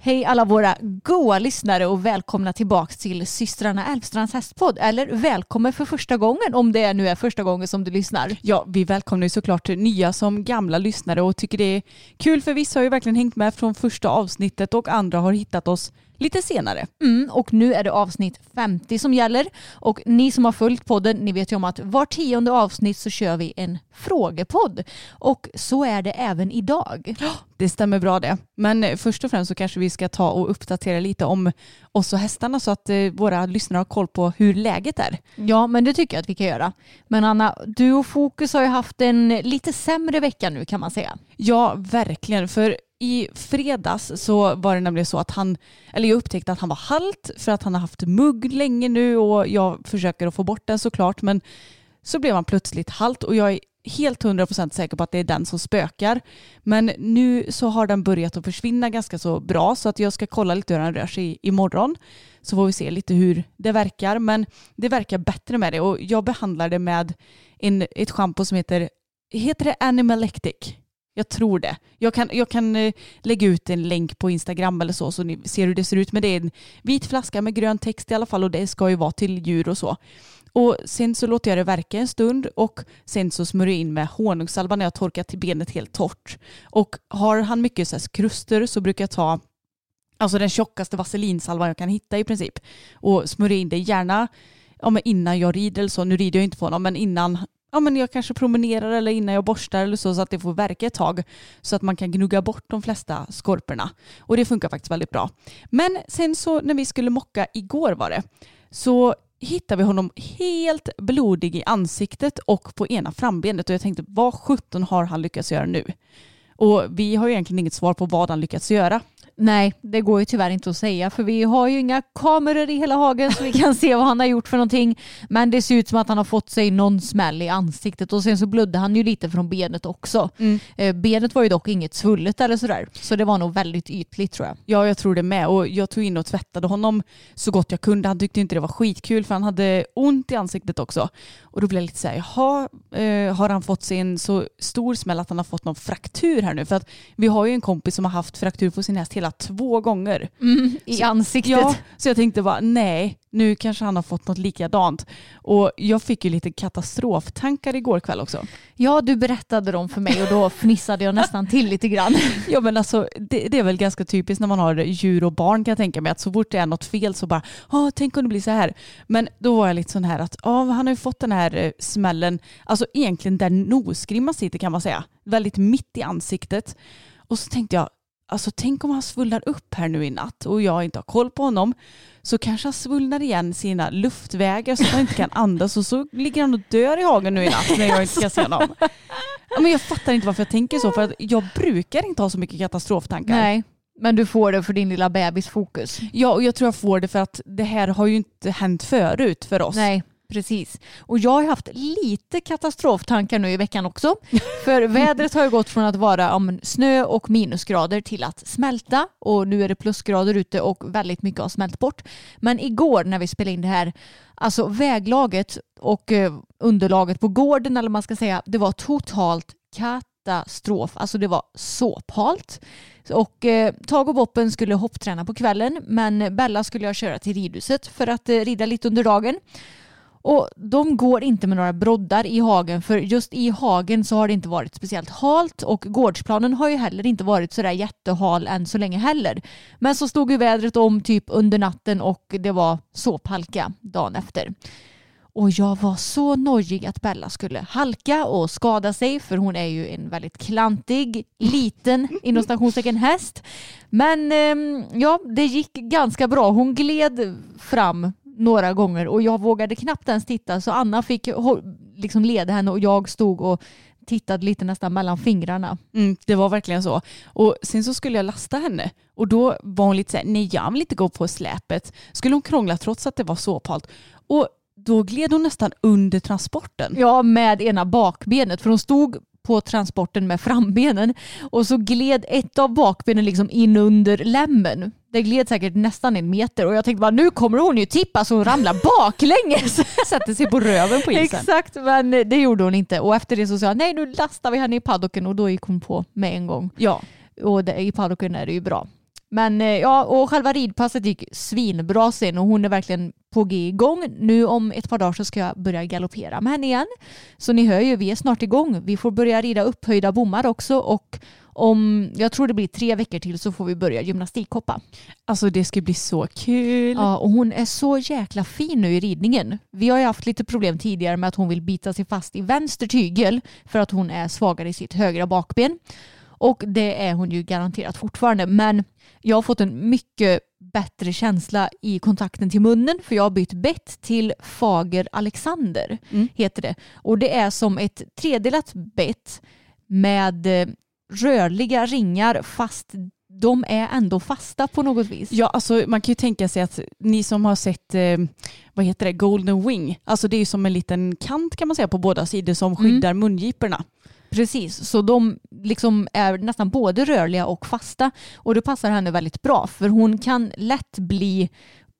Hej alla våra goa lyssnare och välkomna tillbaka till systrarna Älvstrands hästpodd. Eller välkommen för första gången om det nu är första gången som du lyssnar. Ja, vi välkomnar ju såklart nya som gamla lyssnare och tycker det är kul för vissa har ju verkligen hängt med från första avsnittet och andra har hittat oss lite senare. Mm, och nu är det avsnitt 50 som gäller. Och ni som har följt podden, ni vet ju om att var tionde avsnitt så kör vi en frågepodd. Och så är det även idag. Det stämmer bra det. Men först och främst så kanske vi ska ta och uppdatera lite om oss och hästarna så att eh, våra lyssnare har koll på hur läget är. Ja, men det tycker jag att vi kan göra. Men Anna, du och Fokus har ju haft en lite sämre vecka nu kan man säga. Ja, verkligen. För i fredags så var det nämligen så att han, eller jag upptäckte att han var halt för att han har haft mugg länge nu och jag försöker att få bort den såklart men så blev han plötsligt halt och jag är helt hundra procent säker på att det är den som spökar. Men nu så har den börjat att försvinna ganska så bra så att jag ska kolla lite hur den rör sig imorgon. Så får vi se lite hur det verkar. Men det verkar bättre med det och jag behandlar det med en, ett schampo som heter, heter det Animalectic? Jag tror det. Jag kan, jag kan eh, lägga ut en länk på Instagram eller så så ni ser hur det ser ut. Men det är en vit flaska med grön text i alla fall och det ska ju vara till djur och så. Och sen så låter jag det verka en stund och sen så smörjer jag in med honungssalva när jag torkat till benet helt torrt. Och har han mycket så här kruster så brukar jag ta alltså den tjockaste vaselinsalvan jag kan hitta i princip och smörja in det gärna ja, innan jag rider eller så. Nu rider jag inte på honom men innan ja, men jag kanske promenerar eller innan jag borstar eller så, så att det får verka ett tag så att man kan gnugga bort de flesta skorporna. Och det funkar faktiskt väldigt bra. Men sen så när vi skulle mocka igår var det, så hittade vi honom helt blodig i ansiktet och på ena frambenet och jag tänkte vad sjutton har han lyckats göra nu? Och vi har ju egentligen inget svar på vad han lyckats göra. Nej, det går ju tyvärr inte att säga för vi har ju inga kameror i hela hagen så vi kan se vad han har gjort för någonting. Men det ser ut som att han har fått sig någon smäll i ansiktet och sen så blödde han ju lite från benet också. Mm. Eh, benet var ju dock inget svullet eller sådär så det var nog väldigt ytligt tror jag. Ja, jag tror det med och jag tog in och tvättade honom så gott jag kunde. Han tyckte inte det var skitkul för han hade ont i ansiktet också. Och då blev jag lite såhär, jaha, eh, har han fått sig en så stor smäll att han har fått någon fraktur här nu? För att vi har ju en kompis som har haft fraktur på sin häst hela två gånger. Mm, I så, ansiktet. Ja, så jag tänkte bara nej, nu kanske han har fått något likadant. Och jag fick ju lite katastroftankar igår kväll också. Ja, du berättade dem för mig och då fnissade jag nästan till lite grann. ja, men alltså det, det, är väl ganska typiskt när man har djur och barn kan jag tänka mig att så fort det är något fel så bara, oh, tänk om det blir så här. Men då var jag lite sån här att, ja, oh, han har ju fått den här eh, smällen, alltså egentligen där nosgrimman sitter kan man säga, väldigt mitt i ansiktet. Och så tänkte jag, alltså tänk om han svullnar upp här nu i natt och jag inte har koll på honom så kanske han svullnar igen sina luftvägar så att han inte kan andas och så ligger han och dör i hagen nu i natt när jag inte ska se honom. Men jag fattar inte varför jag tänker så för att jag brukar inte ha så mycket katastroftankar. Nej. Men du får det för din lilla bebis fokus. Ja, och jag tror jag får det för att det här har ju inte hänt förut för oss. Nej. Precis. Och jag har haft lite katastroftankar nu i veckan också. För vädret har ju gått från att vara om, snö och minusgrader till att smälta. Och nu är det plusgrader ute och väldigt mycket har smält bort. Men igår när vi spelade in det här, alltså väglaget och eh, underlaget på gården eller man ska säga, det var totalt katastrof. Alltså det var så halt. Och eh, Tag och Boppen skulle hoppträna på kvällen men Bella skulle jag köra till ridhuset för att eh, rida lite under dagen. Och de går inte med några broddar i hagen för just i hagen så har det inte varit speciellt halt och gårdsplanen har ju heller inte varit sådär jättehal än så länge heller. Men så stod ju vädret om typ under natten och det var såphalka dagen efter. Och jag var så nojig att Bella skulle halka och skada sig för hon är ju en väldigt klantig, liten, inom stationstecken häst. Men ehm, ja, det gick ganska bra. Hon gled fram några gånger och jag vågade knappt ens titta så Anna fick liksom leda henne och jag stod och tittade lite nästan mellan fingrarna. Mm, det var verkligen så. Och sen så skulle jag lasta henne och då var hon lite såhär, nej jag vill inte gå på släpet. Skulle hon krångla trots att det var såphalt. Och då gled hon nästan under transporten. Ja, med ena bakbenet. För hon stod på transporten med frambenen och så gled ett av bakbenen liksom in under lämmen. Det gled säkert nästan en meter och jag tänkte bara nu kommer hon ju tippa så hon ramlar baklänges. Sätter sig på röven på isen. Exakt, men det gjorde hon inte. Och efter det så sa jag nej nu lastar vi henne i paddocken och då gick hon på med en gång. Ja. Och det, i paddocken är det ju bra. Men eh, ja, och själva ridpasset gick svinbra sen och hon är verkligen på G igång. Nu om ett par dagar så ska jag börja galoppera med henne igen. Så ni hör ju, vi är snart igång. Vi får börja rida upphöjda bommar också och om, jag tror det blir tre veckor till så får vi börja gymnastikhoppa. Alltså det ska bli så kul. Ja, och hon är så jäkla fin nu i ridningen. Vi har ju haft lite problem tidigare med att hon vill bita sig fast i vänster tygel för att hon är svagare i sitt högra bakben. Och det är hon ju garanterat fortfarande. Men jag har fått en mycket bättre känsla i kontakten till munnen för jag har bytt bett till Fager Alexander. Mm. heter det. Och det är som ett tredelat bett med eh, rörliga ringar fast de är ändå fasta på något vis. Ja, alltså man kan ju tänka sig att ni som har sett, eh, vad heter det, Golden Wing, alltså det är ju som en liten kant kan man säga på båda sidor som mm. skyddar mm. mungiporna. Precis, så de liksom är nästan både rörliga och fasta och det passar henne väldigt bra för hon kan lätt bli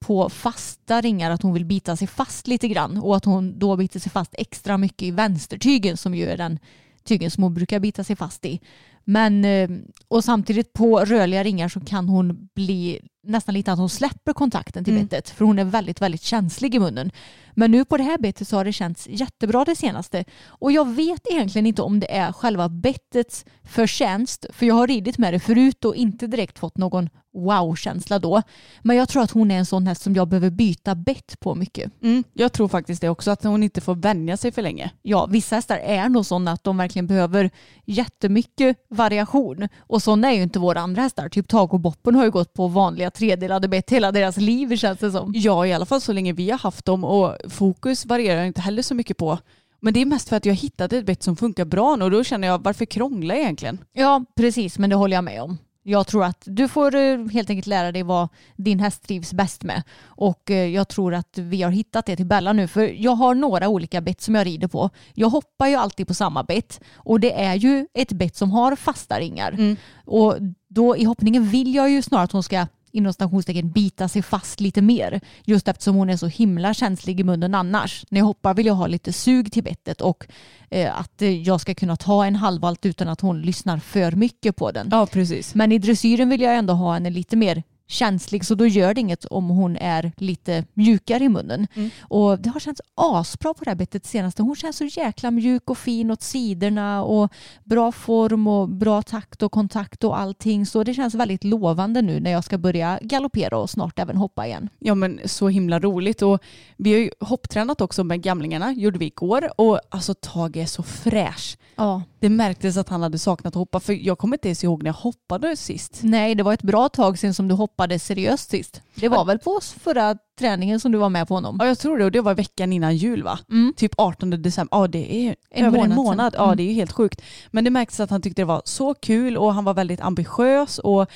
på fasta ringar att hon vill bita sig fast lite grann och att hon då biter sig fast extra mycket i vänstertygen som ju är den tygen som hon brukar bita sig fast i. Men, eh, och samtidigt på rörliga ringar så kan hon bli nästan lite att hon släpper kontakten till mm. bettet för hon är väldigt, väldigt känslig i munnen. Men nu på det här bettet så har det känts jättebra det senaste och jag vet egentligen inte om det är själva bettets förtjänst för jag har ridit med det förut och inte direkt fått någon wow-känsla då. Men jag tror att hon är en sån häst som jag behöver byta bett på mycket. Mm, jag tror faktiskt det också, att hon inte får vänja sig för länge. Ja, vissa hästar är nog sådana att de verkligen behöver jättemycket variation och sådana är ju inte våra andra hästar. Typ Tag och Boppen har ju gått på vanliga tredelade bett hela deras liv känns det som. Ja, i alla fall så länge vi har haft dem och fokus varierar inte heller så mycket på. Men det är mest för att jag hittade ett bett som funkar bra nu och då känner jag varför krångla egentligen? Ja, precis, men det håller jag med om. Jag tror att du får eh, helt enkelt lära dig vad din häst trivs bäst med. Och eh, jag tror att vi har hittat det till Bella nu. För jag har några olika bett som jag rider på. Jag hoppar ju alltid på samma bett. Och det är ju ett bett som har fasta ringar. Mm. Och då i hoppningen vill jag ju snarare att hon ska inom stationstecken bita sig fast lite mer. Just eftersom hon är så himla känslig i munnen annars. När jag hoppar vill jag ha lite sug till bettet och eh, att jag ska kunna ta en halvvalt utan att hon lyssnar för mycket på den. Ja, precis. Men i dressyren vill jag ändå ha henne lite mer känslig så då gör det inget om hon är lite mjukare i munnen. Mm. Och det har känts asbra på det här bettet senaste. Hon känns så jäkla mjuk och fin åt sidorna och bra form och bra takt och kontakt och allting. Så det känns väldigt lovande nu när jag ska börja galoppera och snart även hoppa igen. Ja men så himla roligt och vi har ju hopptränat också med gamlingarna, gjorde vi igår och alltså Tage är så fräsch. Ja. Det märktes att han hade saknat att hoppa för jag kommer inte ens ihåg när jag hoppade sist. Nej det var ett bra tag sedan som du hoppade hoppade seriöst sist. Det var väl på förra träningen som du var med på honom? Ja jag tror det och det var veckan innan jul va? Mm. Typ 18 december. Ja det är en över månad en månad. Mm. Ja det är ju helt sjukt. Men det märktes att han tyckte det var så kul och han var väldigt ambitiös och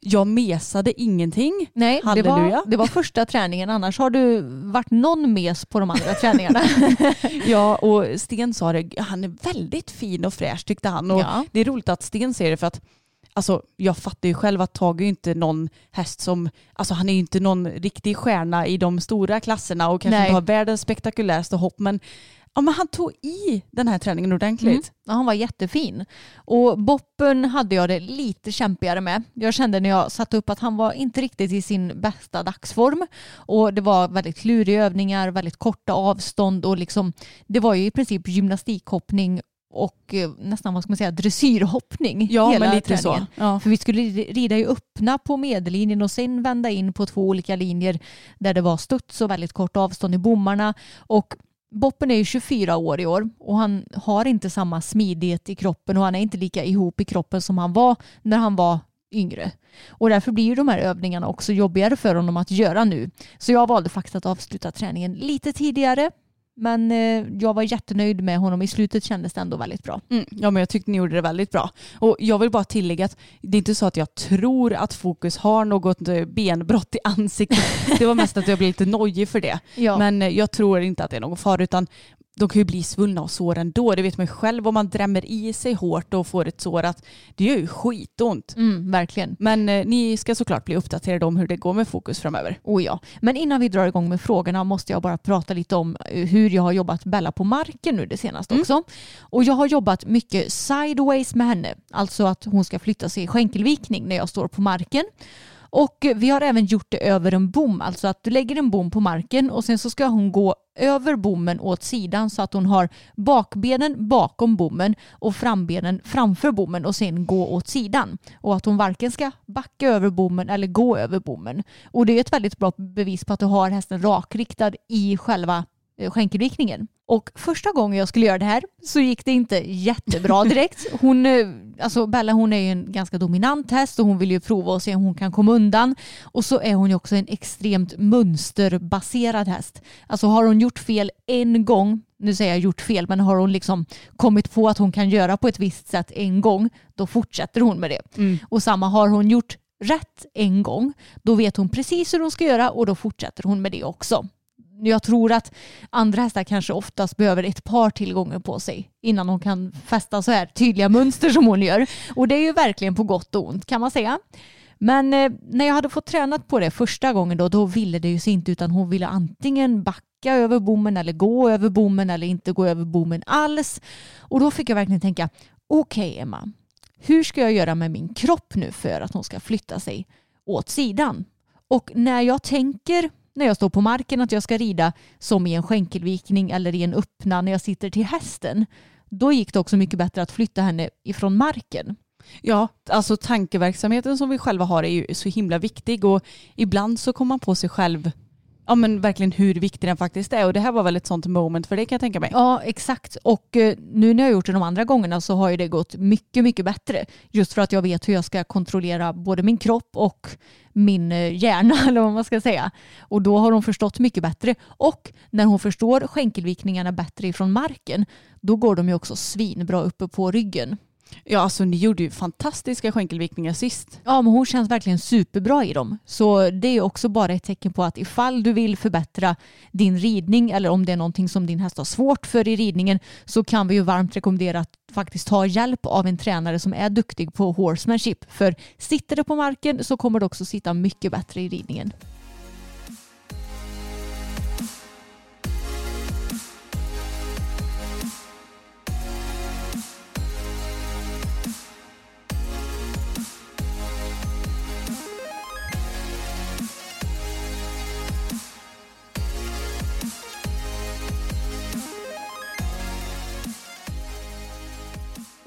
jag mesade ingenting. Nej, det var, det var första träningen. Annars har du varit någon mes på de andra träningarna. ja, och Sten sa det. Han är väldigt fin och fräsch tyckte han. Och ja. Det är roligt att Sten säger det för att Alltså jag fattar ju själv att Tage är inte någon häst som, alltså han är ju inte någon riktig stjärna i de stora klasserna och kanske Nej. inte har världens spektakuläraste hopp men Ja men han tog i den här träningen ordentligt. Mm. Ja, han var jättefin. Och boppen hade jag det lite kämpigare med. Jag kände när jag satte upp att han var inte riktigt i sin bästa dagsform. Och det var väldigt kluriga övningar, väldigt korta avstånd och liksom, det var ju i princip gymnastikhoppning och eh, nästan vad ska man säga, dressyrhoppning. Ja hela men lite träningen. så. Ja. För vi skulle rida i öppna på medellinjen och sen vända in på två olika linjer där det var studs och väldigt kort avstånd i bommarna. Och Boppen är ju 24 år i år och han har inte samma smidighet i kroppen och han är inte lika ihop i kroppen som han var när han var yngre. Och därför blir ju de här övningarna också jobbigare för honom att göra nu. Så jag valde faktiskt att avsluta träningen lite tidigare. Men eh, jag var jättenöjd med honom. I slutet kändes det ändå väldigt bra. Mm, ja men jag tyckte ni gjorde det väldigt bra. Och jag vill bara tillägga att det är inte så att jag tror att Fokus har något eh, benbrott i ansiktet. Det var mest att jag blev lite nojig för det. Ja. Men eh, jag tror inte att det är någon fara utan de kan ju bli svullna och sår ändå. Det vet man ju själv om man drämmer i sig hårt och får ett sår att det gör ju skitont. Mm, verkligen. Men eh, ni ska såklart bli uppdaterade om hur det går med Fokus framöver. Oh ja. Men innan vi drar igång med frågorna måste jag bara prata lite om eh, hur jag har jobbat Bella på marken nu det senaste Mm. också. Och jag har jobbat mycket sideways med henne. Alltså att hon ska flytta sig i skänkelvikning när jag står på marken. Och vi har även gjort det över en bom, alltså att du lägger en bom på marken och sen så ska hon gå över bommen åt sidan så att hon har bakbenen bakom bommen och frambenen framför bommen och sen gå åt sidan. Och att hon varken ska backa över bommen eller gå över bommen. Och det är ett väldigt bra bevis på att du har hästen rakriktad i själva skänkelvikningen. Och första gången jag skulle göra det här så gick det inte jättebra direkt. Hon, eh, alltså Bella hon är ju en ganska dominant häst och hon vill ju prova och se om hon kan komma undan. Och så är hon ju också en extremt mönsterbaserad häst. Alltså har hon gjort fel en gång, nu säger jag gjort fel, men har hon liksom kommit på att hon kan göra på ett visst sätt en gång, då fortsätter hon med det. Och samma har hon gjort rätt en gång, då vet hon precis hur hon ska göra och då fortsätter hon med det också. Jag tror att andra hästar kanske oftast behöver ett par tillgångar på sig innan de kan fästa så här tydliga mönster som hon gör. Och det är ju verkligen på gott och ont kan man säga. Men eh, när jag hade fått tränat på det första gången då, då ville det ju sig inte utan hon ville antingen backa över bommen eller gå över bommen eller inte gå över bommen alls. Och då fick jag verkligen tänka, okej Emma, hur ska jag göra med min kropp nu för att hon ska flytta sig åt sidan? Och när jag tänker när jag står på marken att jag ska rida som i en skänkelvikning eller i en öppna när jag sitter till hästen, då gick det också mycket bättre att flytta henne ifrån marken. Ja, alltså tankeverksamheten som vi själva har är ju så himla viktig och ibland så kommer man på sig själv ja men verkligen hur viktig den faktiskt är och det här var väl ett sånt moment för det kan jag tänka mig. Ja, exakt. Och eh, nu när jag har gjort det de andra gångerna så har ju det gått mycket, mycket bättre. Just för att jag vet hur jag ska kontrollera både min kropp och min eh, hjärna, eller vad man ska säga. Och då har hon förstått mycket bättre. Och när hon förstår skänkelvikningarna bättre ifrån marken, då går de ju också svinbra uppe på ryggen. Ja alltså ni gjorde ju fantastiska skänkelvikningar sist. Ja, men hon känns verkligen superbra i dem. Så det är också bara ett tecken på att ifall du vill förbättra din ridning eller om det är någonting som din häst har svårt för i ridningen så kan vi ju varmt rekommendera att faktiskt ta hjälp av en tränare som är duktig på horsemanship. För sitter det på marken så kommer det också sitta mycket bättre i ridningen.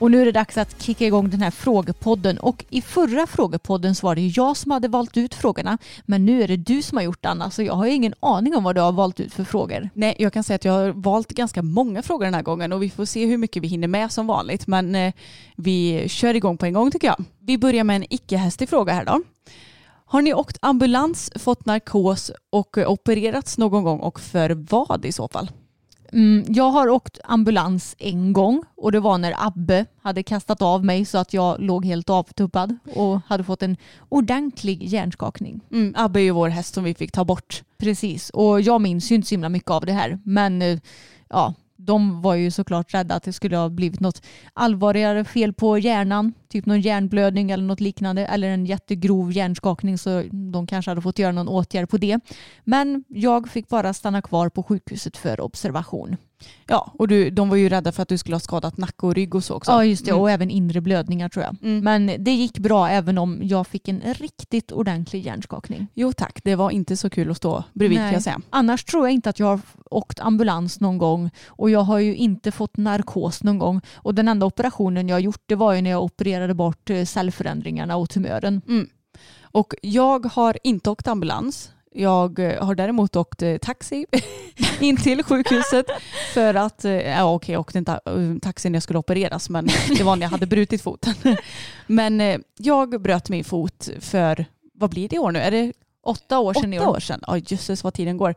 Och nu är det dags att kicka igång den här frågepodden. Och i förra frågepodden så var det jag som hade valt ut frågorna. Men nu är det du som har gjort det Anna, så jag har ingen aning om vad du har valt ut för frågor. Nej, jag kan säga att jag har valt ganska många frågor den här gången och vi får se hur mycket vi hinner med som vanligt. Men eh, vi kör igång på en gång tycker jag. Vi börjar med en icke-hästig fråga här då. Har ni åkt ambulans, fått narkos och eh, opererats någon gång och för vad i så fall? Mm, jag har åkt ambulans en gång och det var när Abbe hade kastat av mig så att jag låg helt avtuppad och hade fått en ordentlig hjärnskakning. Mm, Abbe är ju vår häst som vi fick ta bort. Precis, och jag minns ju inte så himla mycket av det här. Men eh, ja, de var ju såklart rädda att det skulle ha blivit något allvarligare fel på hjärnan. Typ någon hjärnblödning eller något liknande. Eller en jättegrov hjärnskakning så de kanske hade fått göra någon åtgärd på det. Men jag fick bara stanna kvar på sjukhuset för observation. Ja, och du, de var ju rädda för att du skulle ha skadat nacke och rygg och så också. Ja just det Mm. och även inre blödningar tror jag. Mm. Men det gick bra även om jag fick en riktigt ordentlig hjärnskakning. Jo tack, det var inte så kul att stå bredvid Nej. kan jag säga. Annars tror jag inte att jag har åkt ambulans någon gång och jag har ju inte fått narkos någon gång. Och den enda operationen jag har gjort det var ju när jag opererade bort eh, cellförändringarna och tumören. Och jag har inte åkt ambulans. Jag eh, har däremot åkt eh, taxi in till sjukhuset för att, eh, ja okej jag åkte inte taxi när jag skulle opereras men det var när jag hade brutit foten. Men jag bröt min fot för, vad blir det i år nu? Är det Åtta år sedan åtta år. sedan? Ja jösses vad tiden går.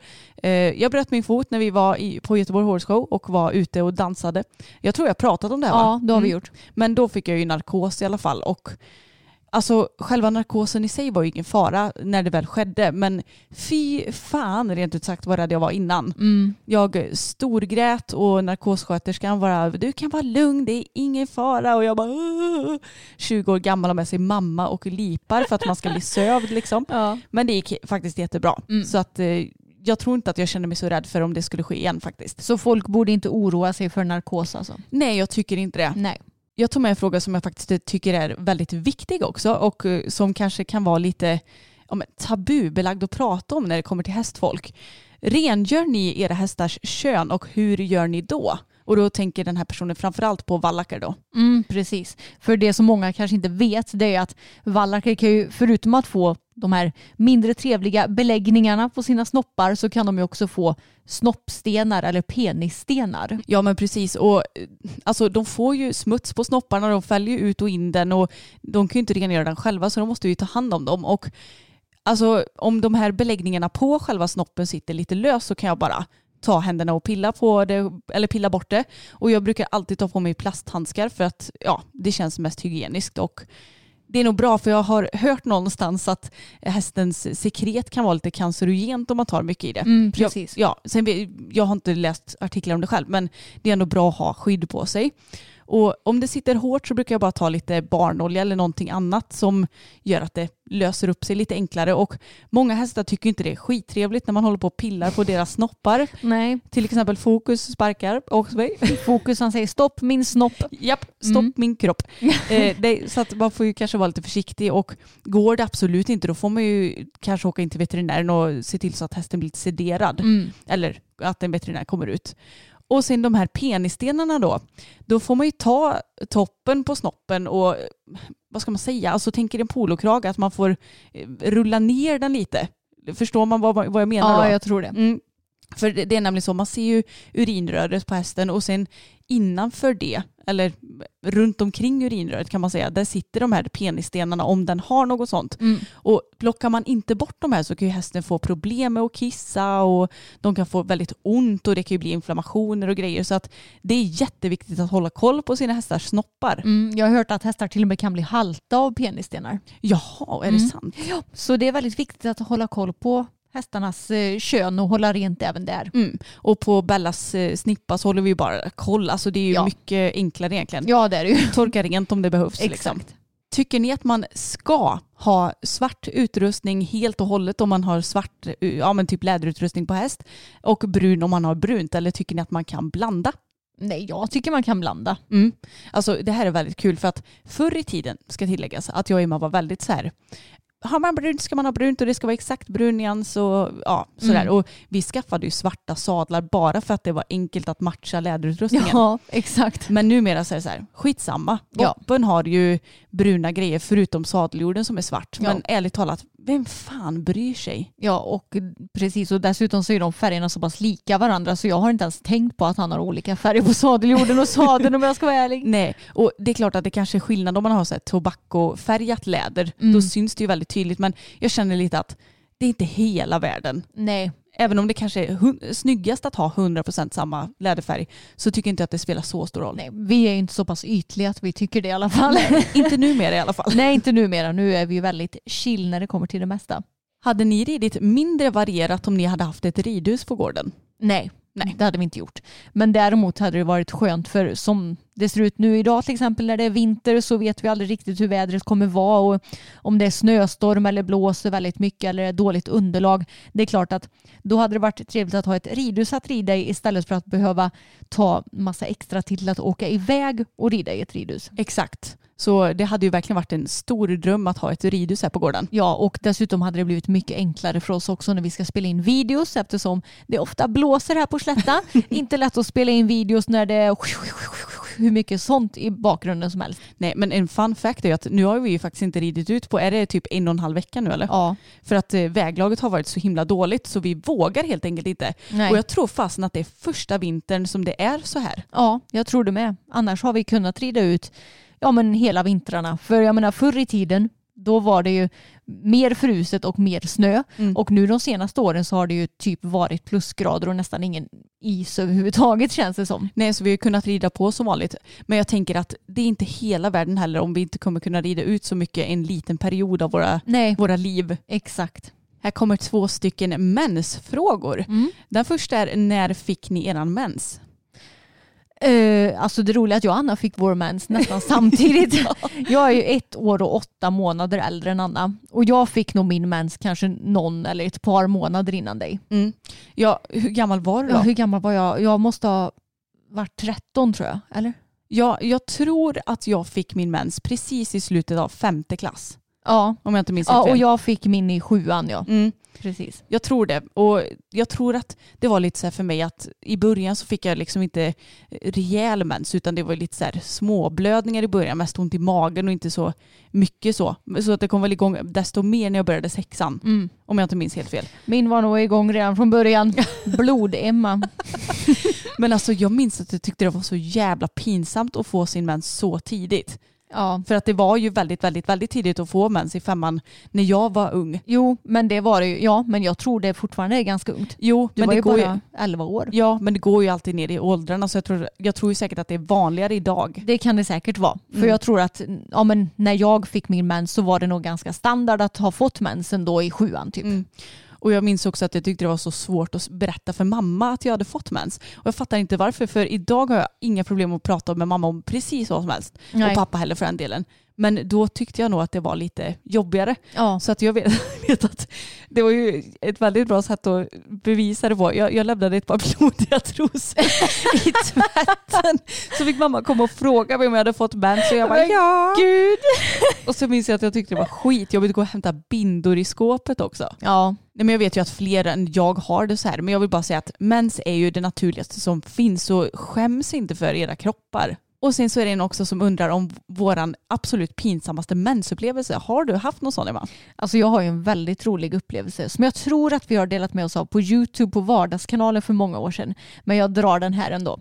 Jag bröt min fot när vi var på Göteborg Horse Show och var ute och dansade. Jag tror jag pratat om det här va? Ja, det har vi Mm. gjort. Men då fick jag ju narkos i alla fall. Och alltså, själva narkosen i sig var ju ingen fara när det väl skedde. Men fy fan rent ut sagt vad rädd jag var innan. Mm. Jag storgrät och narkossköterskan bara du kan vara lugn det är ingen fara. Och jag bara "Åh." 20 år gammal och med sig mamma och lipar för att man ska bli sövd liksom. Ja. Men det gick faktiskt jättebra. Mm. Så att eh, jag tror inte att jag kände mig så rädd för om det skulle ske igen faktiskt. Så folk borde inte oroa sig för narkos alltså? Nej jag tycker inte det. Nej. Jag tog med en fråga som jag faktiskt tycker är väldigt viktig också och eh, som kanske kan vara lite ja, men, tabubelagd att prata om när det kommer till hästfolk. Rengör ni era hästars kön och hur gör ni då? Och då tänker den här personen framförallt på vallackar då. Mm, precis. För det som många kanske inte vet det är att vallacker kan ju förutom att få de här mindre trevliga beläggningarna på sina snoppar så kan de ju också få snoppstenar eller penisstenar. Ja men precis. Och eh, alltså de får ju smuts på snopparna, de fäller ju ut och in den och de kan ju inte rengöra den själva så de måste ju ta hand om dem. Och alltså om de här beläggningarna på själva snoppen sitter lite löst så kan jag bara ta händerna och pilla på det eller pilla bort det. Och jag brukar alltid ta på mig plasthandskar för att ja det känns mest hygieniskt och det är nog bra för jag har hört någonstans att hästens sekret kan vara lite cancerogent om man tar mycket i det. Mm, precis. Jag, ja, sen, jag har inte läst artiklar om det själv men det är ändå bra att ha skydd på sig. Och om det sitter hårt så brukar jag bara ta lite barnolja eller någonting annat som gör att det löser upp sig lite enklare. Och många hästar tycker inte det är skittrevligt när man håller på och pillar på deras snoppar. Nej, Till exempel Fokus sparkar mig. fokus han säger stopp min snopp. Japp, stopp Mm. min kropp. Eh, det, så att man får ju kanske vara lite försiktig och går det absolut inte då får man ju kanske åka in till veterinären och se till så att hästen blir lite sederad. Mm. Eller att en veterinär kommer ut. Och sen de här penisstenarna då. Då får man ju ta toppen på snoppen och vad ska man säga, alltså tänker en polokrag att man får eh, rulla ner den lite. Förstår man vad, vad jag menar Ja, då? jag tror det. Mm. För det, det är nämligen så, man ser ju urinröret på hästen och sen innanför det, eller runt omkring urinröret kan man säga, där sitter de här penisstenarna om den har något sånt. Mm. Och plockar man inte bort de här så kan ju hästen få problem med att kissa och de kan få väldigt ont och det kan ju bli inflammationer och grejer. Så att det är jätteviktigt att hålla koll på sina hästars snoppar. Mm, jag har hört att hästar till och med kan bli halta av penisstenar. Jaha, är det Mm. sant? Så det är väldigt viktigt att hålla koll på hästarnas eh, kön och hålla rent även där. Mm. Och på Bellas eh, snippa så håller vi bara koll. Alltså det är ju Ja. mycket enklare egentligen. Ja det är det ju. Torka rent om det behövs. Liksom. Exakt. Tycker ni att man ska ha svart utrustning helt och hållet om man har svart, eh, ja men typ läderutrustning på häst och brun om man har brunt eller tycker ni att man kan blanda? Nej, jag tycker man kan blanda. Mm. Alltså det här är väldigt kul för att förr i tiden ska tilläggas att jag och Emma var väldigt så här har man brunt ska man ha brunt och det ska vara exakt brun nyans och ja, sådär. Mm. Och vi skaffade ju svarta sadlar bara för att det var enkelt att matcha läderutrustningen. Ja, exakt. Men numera så är det så här, skitsamma. Ja. Boppen har ju bruna grejer förutom sadeljorden som är svart. Ja. Men ärligt talat, vem fan bryr sig? Ja, och precis. Och dessutom så är de färgerna så pass lika varandra så jag har inte ens tänkt på att han har olika färger på sadeljorden och sadeln om jag ska vara ärlig. Nej, och det är klart att det kanske är skillnad om man har så här tobaccofärgat läder. Mm. Då syns det ju väldigt tydligt. Men jag känner lite att det är inte hela världen. Nej, Även om det kanske är snyggast att ha 100% samma läderfärg så tycker inte jag att det spelar så stor roll. nej, vi är inte så pass ytliga att vi tycker det i alla fall. inte numera i alla fall. nej, inte numera. Nu är vi ju väldigt chill när det kommer till det mesta. Hade ni ridit mindre varierat om ni hade haft ett ridhus på gården? Nej, Nej. Det hade vi inte gjort. Men däremot hade det varit skönt för som det ser ut nu idag till exempel när det är vinter så vet vi aldrig riktigt hur vädret kommer vara och om det är snöstorm eller blåser väldigt mycket eller är dåligt underlag. Det är klart att då hade det varit trevligt att ha ett ridhus att rida i istället för att behöva ta massa extra till att åka iväg och rida i ett ridhus. Exakt. Så det hade ju verkligen varit en stor dröm att ha ett ridhus här på gården. Ja, och dessutom hade det blivit mycket enklare för oss också när vi ska spela in videos eftersom det ofta blåser här på Slätta. Inte lätt att spela in videos när det är hur mycket sånt i bakgrunden som helst. Nej, men en fun fact är ju att nu har vi ju faktiskt inte ridit ut på, är det typ en och en halv vecka nu eller? Ja, För att eh, väglaget har varit så himla dåligt så vi vågar helt enkelt inte. nej. Och jag tror fasen att det är första vintern som det är så här. Ja, jag tror det med. Annars har vi kunnat rida ut ja, men hela vintrarna. För jag menar förr i tiden då var det ju mer fruset och mer snö. Mm. Och nu de senaste åren så har det ju typ varit plusgrader och nästan ingen is överhuvudtaget känns det som. Nej, så vi har kunnat rida på som vanligt. Men jag tänker att det är inte hela världen heller om vi inte kommer kunna rida ut så mycket en liten period av våra, Nej, våra liv. exakt. Här kommer två stycken mensfrågor. Mm. Den första är när fick ni eran mens? Eh, alltså det roliga är att jag och Anna fick vår mens nästan samtidigt. Jag är ju ett år och åtta månader äldre än Anna. Och jag fick nog min mens kanske någon eller ett par månader innan dig. Mm. Ja, hur gammal var du då? Ja, hur gammal var jag? Jag måste ha varit 13 tror jag. Eller? Ja, jag tror att jag fick min mens precis i slutet av femte klass. Ja. Om jag inte minns ja, och jag fick min i sjuan ja. Mm. Precis. Jag tror det. Och jag tror att det var lite så här för mig att i början så fick jag liksom inte rejäl mens utan det var lite så här småblödningar i början, mest ont i magen och inte så mycket så. Så att det kom väl igång desto mer när jag började sexan. Mm. Om jag inte minns helt fel. Min var nog igång redan från början. Blod-Emma. Men alltså jag minns att jag tyckte det var så jävla pinsamt att få sin mens så tidigt. Ja. För att det var ju väldigt, väldigt, väldigt tidigt att få mens i femman när jag var ung. Jo, men det var det ju. Ja, men jag tror det fortfarande är ganska ungt. Jo, Du men var det ju går bara ju... 11 år. Ja, men det går ju alltid ner i åldrarna så jag tror, jag tror ju säkert att det är vanligare idag. Det kan det säkert vara. För Mm. jag tror att ja, men när jag fick min mens så var det nog ganska standard att ha fått mensen då i sjuan typ. Mm. Och jag minns också att jag tyckte det var så svårt att berätta för mamma att jag hade fått mens. Och jag fattar inte varför, för idag har jag inga problem att prata med mamma om precis vad som helst. Nej. Och pappa heller för den delen. Men då tyckte jag nog att det var lite jobbigare. Ja. Så att jag vet, vet att det var ju ett väldigt bra sätt att bevisa det på. Jag, jag lämnade ett par blodiga trosor i tvätten. Så fick mamma komma och fråga mig om jag hade fått mens och jag bara ja. Gud! Och så minns jag att jag tyckte det var skitjobbigt att gå och hämta bindor i skåpet också. Ja, Nej, men jag vet ju att fler än jag har det så här men jag vill bara säga att mens är ju det naturligaste som finns så skäms inte för era kroppar. Och sen så är det en också som undrar om våran absolut pinsammaste mensupplevelse. Har du haft någon sån Emma? alltså jag har ju en väldigt rolig upplevelse som jag tror att vi har delat med oss av på YouTube på vardagskanalen för många år sedan. Men jag drar den här ändå.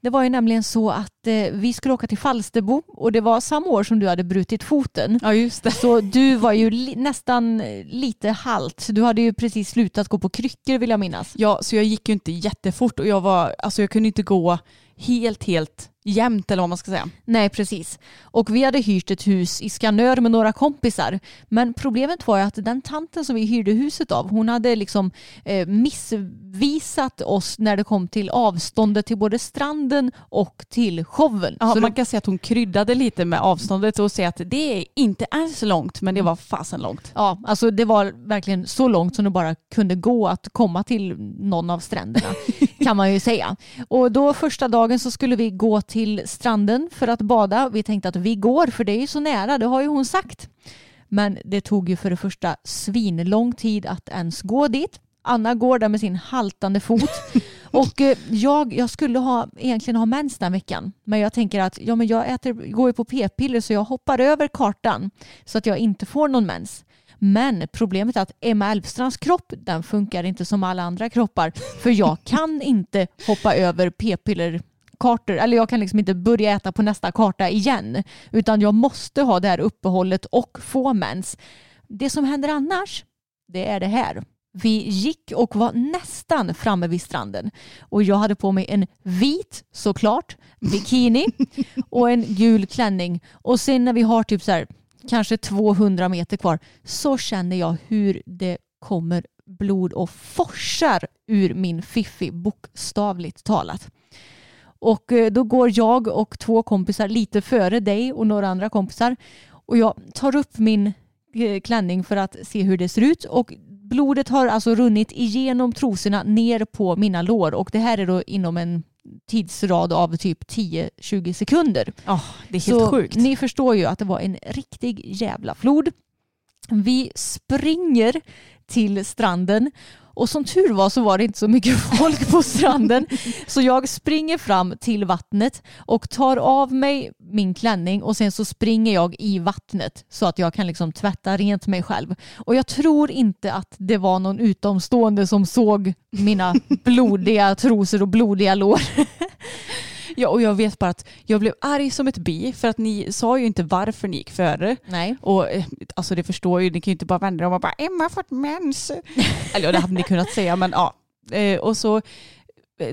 Det var ju nämligen så att eh, vi skulle åka till Falsterbo och det var samma år som du hade brutit foten. Ja just det. Så du var ju li- nästan eh, lite halt. Du hade ju precis slutat gå på kryckor vill jag minnas. Ja så jag gick ju inte jättefort och jag var, alltså jag kunde inte gå helt helt jämnt eller vad man ska säga. Nej, precis. Och vi hade hyrt ett hus i Skanör med några kompisar. Men problemet var ju att den tanten som vi hyrde huset av, hon hade liksom eh, missvisat oss när det kom till avståndet till både stranden och till showen. Ja, Så man kan säga att hon kryddade lite med avståndet och säga att det är inte alls långt men det var fasen långt. ja, alltså det var verkligen så långt som det bara kunde gå att komma till någon av stränderna kan man ju säga. Och då första dagen så skulle vi gå till stranden för att bada. Vi tänkte att vi går för det är ju så nära, det har ju hon sagt. Men det tog ju för det första svinlång tid att ens gå dit. Anna går där med sin haltande fot. Och eh, jag, jag skulle ha, egentligen ha mens den veckan. Men jag tänker att ja, men jag äter, går ju på p-piller så jag hoppar över kartan så att jag inte får någon mens. Men problemet är att Emma Elfstrands kropp den funkar inte som alla andra kroppar. För jag kan inte hoppa över p-piller kartor, eller jag kan liksom inte börja äta på nästa karta igen. Utan jag måste ha det här uppehållet och få mens. Det som händer annars, det är det här. Vi gick och var nästan framme vid stranden och jag hade på mig en vit, såklart, bikini och en gul klänning. Och sen när vi har typ så här, kanske 200 meter kvar så känner jag hur det kommer blod och forsar ur min fiffi bokstavligt talat. Och eh, då går jag och två kompisar lite före dig och några andra kompisar. Och jag tar upp min eh, klänning för att se hur det ser ut. Och blodet har alltså runnit igenom trosorna ner på mina lår. Och det här är då inom en tidsrad av typ 10-20 sekunder. Oh, det är helt Så sjukt. ni förstår ju att det var en riktig jävla flod. Vi springer till stranden och som tur var så var det inte så mycket folk på stranden. Så jag springer fram till vattnet och tar av mig min klänning och sen så springer jag i vattnet så att jag kan liksom tvätta rent mig själv. Och jag tror inte att det var någon utomstående som såg mina blodiga trosor och blodiga lår. Ja, och jag vet bara att jag blev arg som ett bi för att ni sa ju inte varför ni gick före. Nej. Och eh, alltså det förstår ju, ni kan ju inte bara vända er om och bara Emma har fått mens. Eller ja, det hade ni kunnat säga men ja. Eh, och så eh,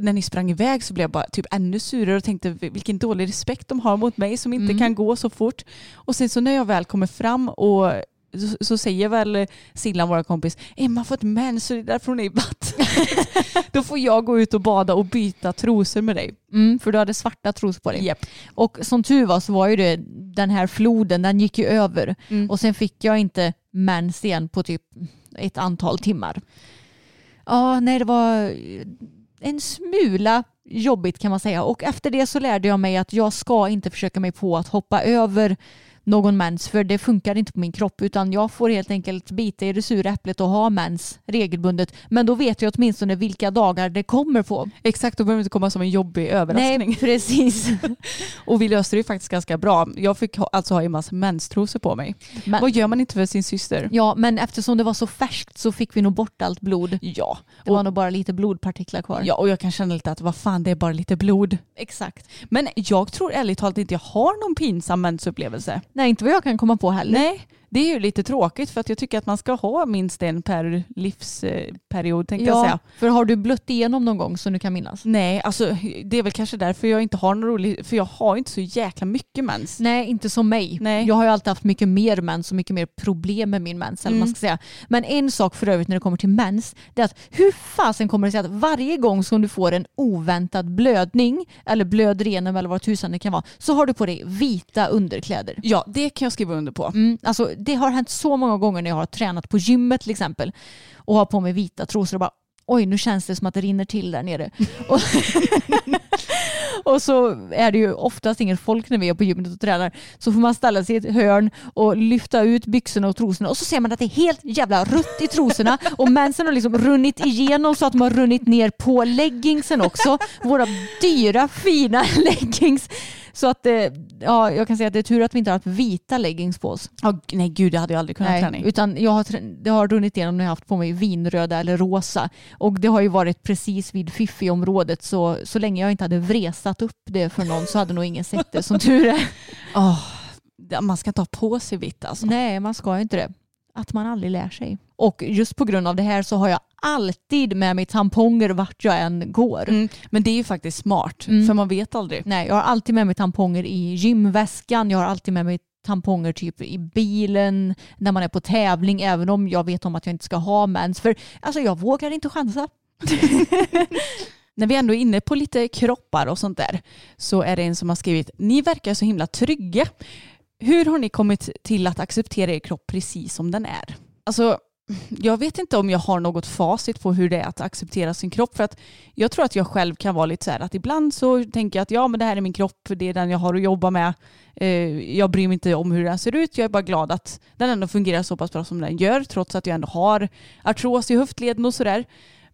när ni sprang iväg så blev jag bara typ ännu surare och tänkte vilken dålig respekt de har mot mig som inte Mm. kan gå så fort. Och sen så när jag väl kommer fram och så, så säger väl Sillan, vår kompis, Emma har fått mens så det är därför hon är i vattnet. Då får jag gå ut och bada och byta trosor med dig. Mm, för du hade svarta trosor på dig. Japp. Och som tur var så var ju det den här floden, den gick ju över. Mm. Och sen fick jag inte mens igen på typ ett antal timmar. Ja, nej det var en smula jobbigt kan man säga. Och efter det så lärde jag mig att jag ska inte försöka mig på att hoppa över någon mens för det funkar inte på min kropp utan jag får helt enkelt bita i det sura äpplet och ha mens regelbundet. Men då vet jag åtminstone vilka dagar det kommer på. Exakt, då behöver det inte komma som en jobbig överraskning. Nej, precis. Och vi löste det ju faktiskt ganska bra. Jag fick ha, alltså ha en massa menstrosor på mig. Men, Vad gör man inte för sin syster? Ja, men eftersom det var så färskt så fick vi nog bort allt blod. Ja. Det var Och, nog bara lite blodpartiklar kvar. ja, och jag kan känna lite att vad fan det är bara lite blod. exakt. Men jag tror ärligt talat inte jag har någon pinsam mensupplevelse. Nej, inte vad jag kan komma på heller. Nej, det är ju lite tråkigt för att jag tycker att man ska ha minst en per livsperiod tänkte jag Ja, säga. för har du blött igenom någon gång som du kan minnas? Nej, alltså det är väl kanske därför jag inte har någon rolig, för jag har inte så jäkla mycket mens. Nej, inte som mig. Nej. Jag har ju alltid haft mycket mer mens och mycket mer problem med min mens. Eller man Mm. ska säga. Men en sak för övrigt när det kommer till mens, det är att hur fasen kommer det sig att varje gång som du får en oväntad blödning, eller blöder igenom eller vad tusan det kan vara, så har du på dig vita underkläder. Ja, det kan jag skriva under på. Mm, alltså, det har hänt så många gånger när jag har tränat på gymmet till exempel och har på mig vita trosor och bara oj nu känns det som att det rinner till där nere. och, och så är det ju oftast inget folk när vi är på gymmet och tränar. Så får man ställa sig i ett hörn och lyfta ut byxorna och trosorna och så ser man att det är helt jävla rött i trosorna och mensen har liksom runnit igenom så att de har runnit ner på leggingsen också. Våra dyra fina leggings. Så att eh, ja, jag kan säga att det är tur att vi inte har haft vita leggings på oss. Ja, nej gud, det hade jag aldrig kunnat Nej, träna utan jag har, det har runnit igenom när jag har haft på mig vinröda eller rosa. Och det har ju varit precis vid Fiffi-området så, så länge jag inte hade vresat upp det för någon så hade nog ingen sett det som tur är. Det- man ska inte ha på sig vitt alltså. Nej, man ska ju inte det. Att man aldrig lär sig. Och just på grund av det här så har jag alltid med mig tamponger vart jag än går. Mm, men det är ju faktiskt smart, Mm. för man vet aldrig. Nej, jag har alltid med mig tamponger i gymväskan. Jag har alltid med mig tamponger typ i bilen när man är på tävling även om jag vet om att jag inte ska ha mens. För alltså jag vågar inte chansa. När vi ändå är inne på lite kroppar och sånt där så är det en som har skrivit Ni verkar så himla trygga. Hur har ni kommit till att acceptera er kropp precis som den är? Alltså, jag vet inte om jag har något facit på hur det är att acceptera sin kropp. För att jag tror att jag själv kan vara lite så här att ibland så tänker jag att ja men det här är min kropp, det är den jag har att jobba med. Eh, jag bryr mig inte om hur den ser ut, jag är bara glad att den ändå fungerar så pass bra som den gör trots att jag ändå har artros i höftleden och sådär.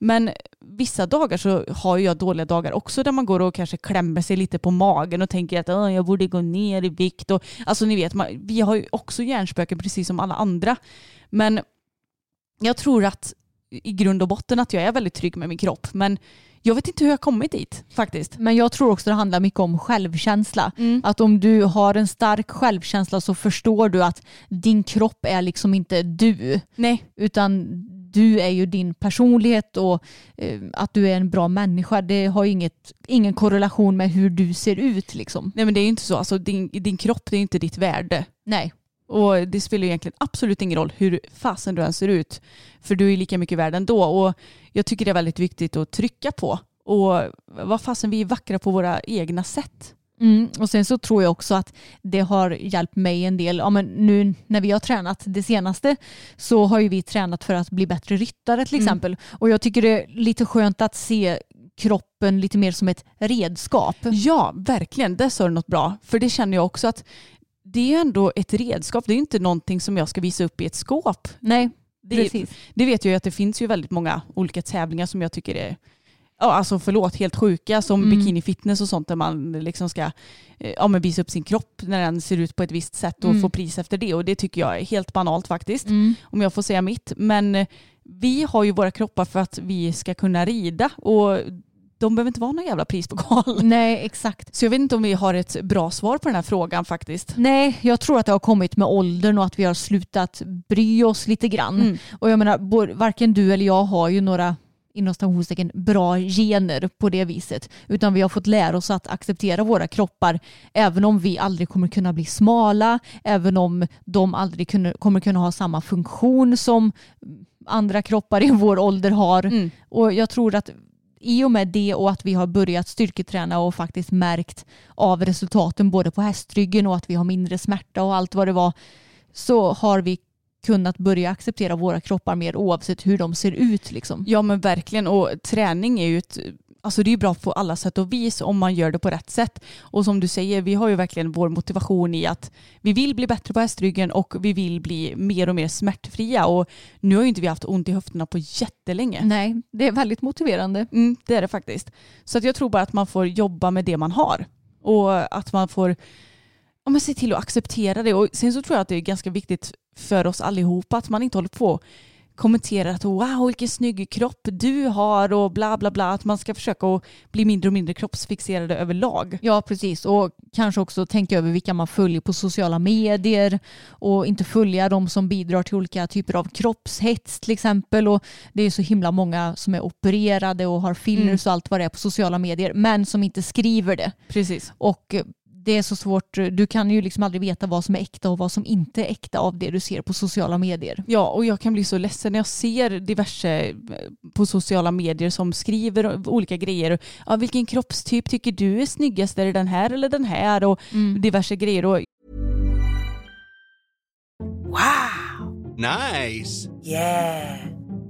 Men vissa dagar så har jag dåliga dagar också där man går och kanske klämmer sig lite på magen och tänker att "Åh, jag borde gå ner i vikt. Och, alltså ni vet, man, vi har ju också hjärnspöken precis som alla andra. Men jag tror att i grund och botten att jag är väldigt trygg med min kropp. Men jag vet inte hur jag kommit dit faktiskt. Men jag tror också det handlar mycket om självkänsla. Mm. Att om du har en stark självkänsla så förstår du att din kropp är liksom inte du. Nej, Utan du är ju din personlighet och eh, att du är en bra människa. Det har ju inget, ingen korrelation med hur du ser ut liksom. nej men det är ju inte så. Alltså, din, din kropp det är ju inte ditt värde. Nej. Och det spelar ju egentligen absolut ingen roll hur fasen du än ser ut. För du är lika mycket värd ändå. Och jag tycker det är väldigt viktigt att trycka på. Och vad fasen, vi är vackra på våra egna sätt. Mm, och sen så tror jag också att det har hjälpt mig en del. Ja, men nu när vi har tränat det senaste så har ju vi tränat för att bli bättre ryttare till Mm. exempel. Och jag tycker det är lite skönt att se kroppen lite mer som ett redskap. Ja, verkligen. Där sa du något bra. För det känner jag också att det är ändå ett redskap. Det är inte någonting som jag ska visa upp i ett skåp. Nej, Det, precis. det vet jag ju att det finns ju väldigt många olika tävlingar som jag tycker är Ja, alltså förlåt, helt sjuka som Mm. bikini fitness och sånt där man liksom ska eh, ja, men visa upp sin kropp när den ser ut på ett visst sätt och Mm. få pris efter det. Och det tycker jag är helt banalt faktiskt, Mm. om jag får säga mitt. Men eh, vi har ju våra kroppar för att vi ska kunna rida och de behöver inte vara någon jävla prispokal. Nej, exakt. Så jag vet inte om vi har ett bra svar på den här frågan faktiskt. Nej, jag tror att det har kommit med åldern och att vi har slutat bry oss lite grann. Mm. Och jag menar, varken du eller jag har ju några inom citationstecken bra gener på det viset. Utan vi har fått lära oss att acceptera våra kroppar även om vi aldrig kommer kunna bli smala, även om de aldrig kommer kunna ha samma funktion som andra kroppar i vår ålder har. Mm. Och jag tror att i och med det och att vi har börjat styrketräna och faktiskt märkt av resultaten både på hästryggen och att vi har mindre smärta och allt vad det var så har vi kunnat börja acceptera våra kroppar mer oavsett hur de ser ut. Liksom. Ja men verkligen och träning är ju ett Alltså det är bra på alla sätt och vis om man gör det på rätt sätt. Och som du säger, vi har ju verkligen vår motivation i att vi vill bli bättre på hästryggen och vi vill bli mer och mer smärtfria. Och nu har ju inte vi haft ont i höfterna på jättelänge. Nej, det är väldigt motiverande. Mm, det är det faktiskt. Så att jag tror bara att man får jobba med det man har. Och att man får ja, men se till att acceptera det. Och sen så tror jag att det är ganska viktigt för oss allihopa att man inte håller på kommenterar att wow vilken snygg kropp du har och bla bla bla. Att man ska försöka att bli mindre och mindre kroppsfixerade överlag. Ja, precis. Och kanske också tänka över vilka man följer på sociala medier och inte följa de som bidrar till olika typer av kroppshets till exempel. Och det är så himla många som är opererade och har fillers och allt vad det är på sociala medier, men som inte skriver det. Precis. Och det är så svårt, du kan ju liksom aldrig veta vad som är äkta och vad som inte är äkta av det du ser på sociala medier. Ja, och jag kan bli så ledsen när jag ser diverse eh, på sociala medier som skriver olika grejer. Ja, vilken kroppstyp tycker du är snyggast? Är det den här eller den här? Och diverse grejer. Och Nice.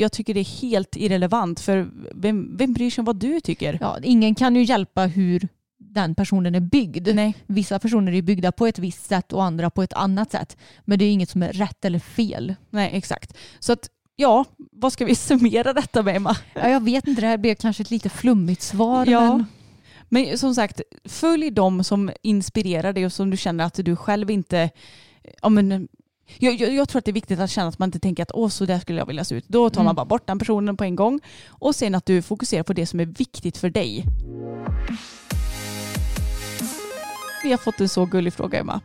Jag tycker det är helt irrelevant för vem, vem bryr sig om vad du tycker? Ja, ingen kan ju hjälpa hur den personen är byggd. Nej. Vissa personer är byggda på ett visst sätt och andra på ett annat sätt. Men det är inget som är rätt eller fel. Nej, exakt. Så att ja, vad ska vi summera detta med Emma? Ja, jag vet inte, det här blev kanske ett lite flummigt svar. Ja. Men... Men som sagt, följ dem som inspirerar dig och som du känner att du själv inte... Ja, men, jag, jag, jag tror att det är viktigt att känna att man inte tänker att åh, så där skulle jag vilja se ut. Då tar man bara bort den personen på en gång. Och sen att du fokuserar på det som är viktigt för dig. Vi har fått en så gullig fråga Emma.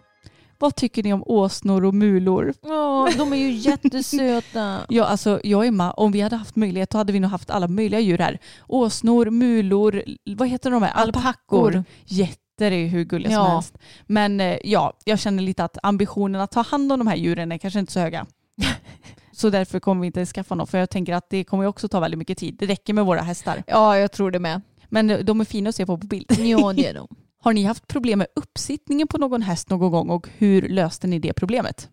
Vad tycker ni om åsnor och mulor? Åh, de är ju jättesöta. Ja, alltså jag och Emma, om vi hade haft möjlighet då hade vi nog haft alla möjliga djur här. Åsnor, mulor, vad heter de här? Alpackor. Jätter är ju hur gulliga Ja. som helst. Men eh, ja, jag känner lite att ambitionen att ta hand om de här djuren är kanske inte så höga. så därför kommer vi inte skaffa någon, för jag tänker att det kommer också ta väldigt mycket tid. Det räcker med våra hästar. Ja, jag tror det med. Men eh, de är fina att se på på bild. Ja, det är de. Har ni haft problem med uppsittningen på någon häst någon gång och hur löste ni det problemet?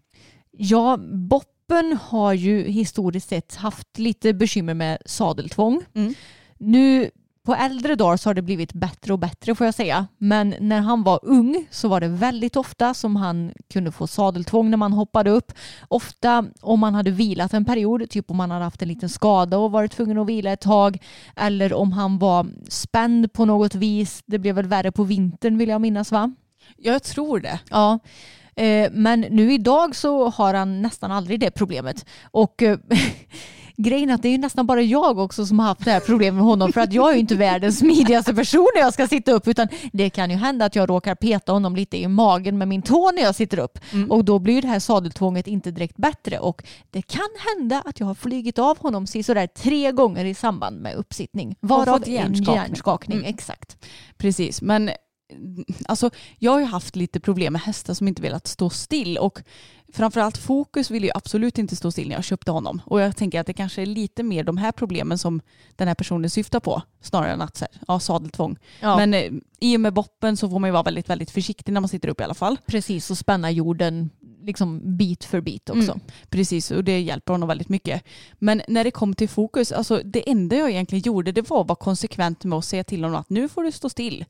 Ja, Bopp Boppen har ju historiskt sett haft lite bekymmer med sadeltvång. Mm. Nu på äldre dagar så har det blivit bättre och bättre får jag säga. Men när han var ung så var det väldigt ofta som han kunde få sadeltvång när man hoppade upp. Ofta om man hade vilat en period, typ om man hade haft en liten skada och varit tvungen att vila ett tag. Eller om han var spänd på något vis. Det blev väl värre på vintern vill jag minnas va? Jag tror det. Ja. Eh, Men nu idag så har han nästan aldrig det problemet. Och eh, grejen är att det är ju nästan bara jag också som har haft det här problemet med honom för att jag är ju inte världens smidigaste person när jag ska sitta upp utan det kan ju hända att jag råkar peta honom lite i magen med min tå när jag sitter upp och då blir ju det här sadeltvånget inte direkt bättre och det kan hända att jag har flygit av honom sådär tre gånger i samband med uppsittning. Varav fått en hjärnskakning. hjärnskakning. Mm. Exakt. Precis, men alltså, jag har ju haft lite problem med hästar som inte velat stå still och framförallt Fokus vill ju absolut inte stå still när jag köpte honom och jag tänker att det kanske är lite mer de här problemen som den här personen syftar på snarare än att så här, ja, sadeltvång. Ja. Men eh, i och med boppen så får man ju vara väldigt, väldigt försiktig när man sitter upp i alla fall. Precis, och spänna jorden liksom bit för bit också. Mm. Precis, och det hjälper honom väldigt mycket. Men när det kom till fokus, alltså det enda jag egentligen gjorde det var att vara konsekvent med att säga till honom att nu får du stå still.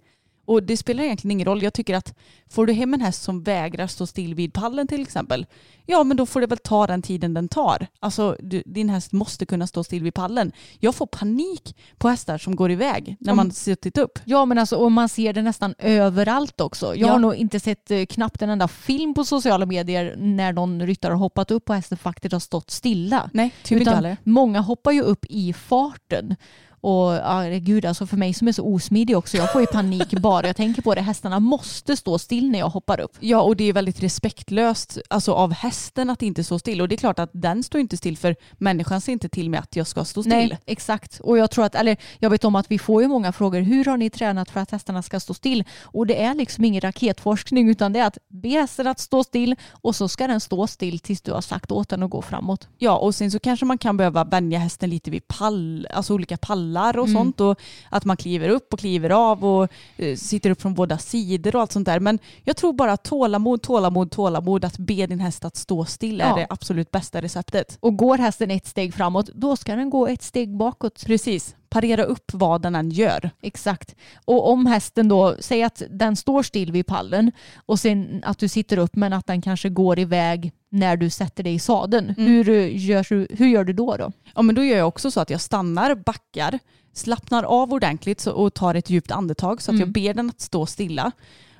Och det spelar egentligen ingen roll. Jag tycker att får du hem en häst som vägrar stå still vid pallen till exempel, ja men då får det väl ta den tiden den tar. Alltså du, din häst måste kunna stå still vid pallen. Jag får panik på hästar som går iväg när Om- man suttit upp. Ja men alltså och man ser det nästan överallt också. Jag Ja. har nog inte sett eh, knappt en enda film på sociala medier när någon ryttare har hoppat upp och hästen faktiskt har stått stilla. Nej, typ inte heller. många hoppar ju upp i farten. Och ja, gud, alltså för mig som är så osmidig också, jag får ju panik bara jag tänker på det. Hästarna måste stå still när jag hoppar upp. Ja, och det är väldigt respektlöst alltså, av hästen att inte stå still. Och det är klart att den står inte still för människan ser inte till med att jag ska stå still. Nej, exakt. Och jag tror att, eller jag vet om att vi får ju många frågor. Hur har ni tränat för att hästarna ska stå still? Och det är liksom ingen raketforskning utan det är att be hästen att stå still och så ska den stå still tills du har sagt åt den att gå framåt. Ja, och sen så kanske man kan behöva vänja hästen lite vid pall, alltså olika pallar och sånt. Och att man kliver upp och kliver av och eh, sitter upp från båda sidor och allt sånt där. Men jag tror bara tålamod, tålamod, tålamod. Att be din häst att stå still är Ja. det absolut bästa receptet. Och går hästen ett steg framåt, då ska den gå ett steg bakåt. Precis. Parera upp vad den än gör. Exakt. Och om hästen då, säg att den står still vid pallen och sen att du sitter upp men att den kanske går iväg när du sätter dig i sadeln. Hur, eh, gör, du- hur gör du då? då? Ja, men då gör jag också så att jag stannar, backar, slappnar av ordentligt och tar ett djupt andetag så att jag ber den att stå stilla.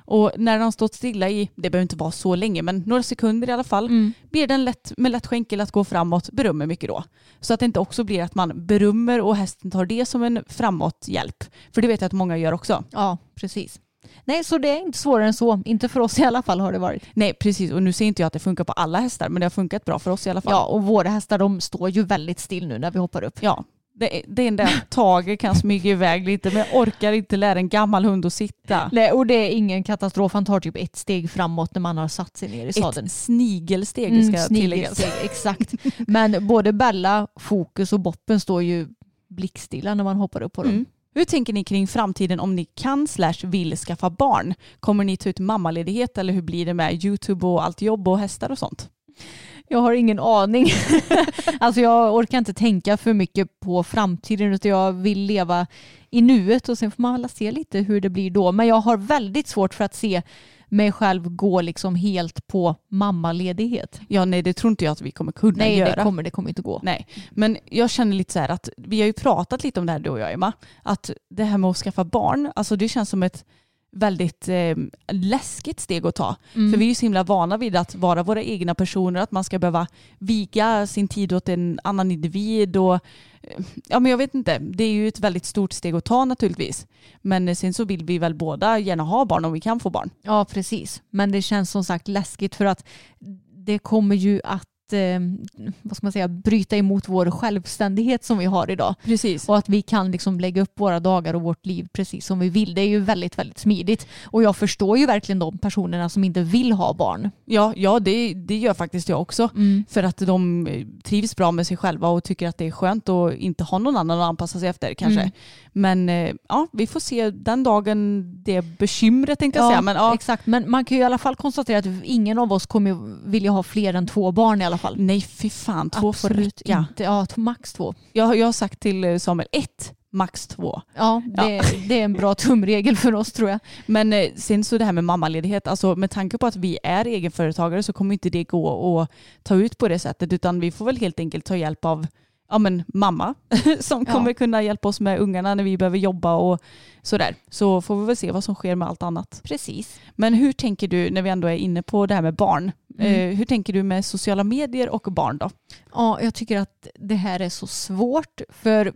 Och när den har stått stilla i, det behöver inte vara så länge, men några sekunder i alla fall, ber den lätt, med lätt skänkel att gå framåt, berömmer mycket då. Så att det inte också blir att man berömmer och hästen tar det som en framåthjälp. För det vet jag att många gör också. Ja, precis. Nej, så det är inte svårare än så. Inte för oss i alla fall har det varit. Nej, precis. Och nu säger inte jag att det funkar på alla hästar, men det har funkat bra för oss i alla fall. Ja, och våra hästar de står ju väldigt still nu när vi hoppar upp. Ja, det, det enda är att Tage kan smyga iväg lite, men jag orkar inte lära en gammal hund att sitta. Nej, och det är ingen katastrof. Han tar typ ett steg framåt när man har satt sig ner i sadeln. Ett snigelsteg Mm, ska tilläggas. exakt. Men både Bella, Fokus och Boppen står ju blickstilla när man hoppar upp på dem. Mm. Hur tänker ni kring framtiden om ni kan slash vill skaffa barn? Kommer ni ta ut mammaledighet eller hur blir det med YouTube och allt jobb och hästar och sånt? Jag har ingen aning. alltså jag orkar inte tänka för mycket på framtiden utan jag vill leva i nuet och sen får man väl se lite hur det blir då. Men jag har väldigt svårt för att se mig själv gå liksom helt på mammaledighet. Ja, nej det tror inte jag att vi kommer kunna Nej, göra. det kommer, det kommer inte gå. Nej, men jag känner lite så här att vi har ju pratat lite om det här du och jag Emma, att det här med att skaffa barn, alltså det känns som ett väldigt eh, läskigt steg att ta. För vi är ju så himla vana vid att vara våra egna personer, att man ska behöva viga sin tid åt en annan individ och eh, ja men jag vet inte, det är ju ett väldigt stort steg att ta naturligtvis. Men eh, sen så vill vi väl båda gärna ha barn om vi kan få barn. Ja, precis. Men det känns som sagt läskigt för att det kommer ju att eh, vad ska man säga, bryta emot vår självständighet som vi har idag. Precis. Och att vi kan liksom lägga upp våra dagar och vårt liv precis som vi vill. Det är ju väldigt, väldigt smidigt. Och jag förstår ju verkligen de personerna som inte vill ha barn. Ja, ja det, det gör faktiskt jag också. Mm. För att de eh, trivs bra med sig själva och tycker att det är skönt att inte ha någon annan att anpassa sig efter kanske. Mm. Men eh, ja, vi får se den dagen det bekymret tänkte jag säga. Men, ja, exakt. Men man kan ju i alla fall konstatera att ingen av oss kommer vilja ha fler än två barn i alla alla fall. Nej fy fan, två får Absolut räcka. inte. Ja, max två. Jag, jag har sagt till eh, Samuel, ett, max två. Ja, det, det är en bra tumregel för oss tror jag. Men eh, sen så det här med mammaledighet, alltså med tanke på att vi är egenföretagare så kommer inte det gå att ta ut på det sättet utan vi får väl helt enkelt ta hjälp av ja, men mamma som Ja. kommer kunna hjälpa oss med ungarna när vi behöver jobba och sådär. Så får vi väl se vad som sker med allt annat. Precis. Men hur tänker du när vi ändå är inne på det här med barn? Mm. Eh, hur tänker du med sociala medier och barn då? Ja, jag tycker att det här är så svårt för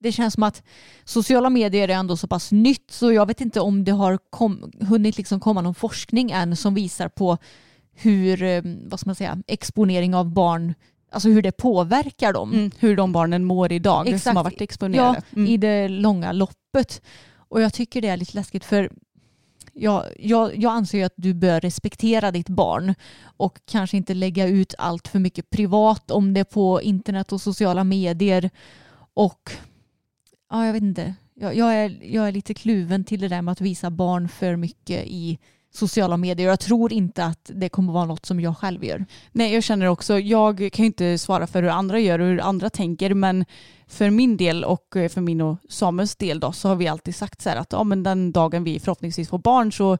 det känns som att sociala medier är ändå så pass nytt så jag vet inte om det har kom, hunnit liksom komma någon forskning än som visar på hur, eh, vad ska man säga, exponering av barn, alltså hur det påverkar dem. Mm. Hur de barnen mår idag som Exakt. har varit exponerade. Mm. i det långa loppet. Och jag tycker det är lite läskigt för jag, jag, jag anser ju att du bör respektera ditt barn och kanske inte lägga ut allt för mycket privat om det på internet och sociala medier. Och ja, jag vet inte. Jag, jag, är, jag är lite kluven till det där med att visa barn för mycket i sociala medier. Jag tror inte att det kommer vara något som jag själv gör. Nej, jag känner också, jag kan ju inte svara för hur andra gör och hur andra tänker, men för min del och eh, för min och Samuels del då, så har vi alltid sagt så här att ja, men den dagen vi förhoppningsvis får barn så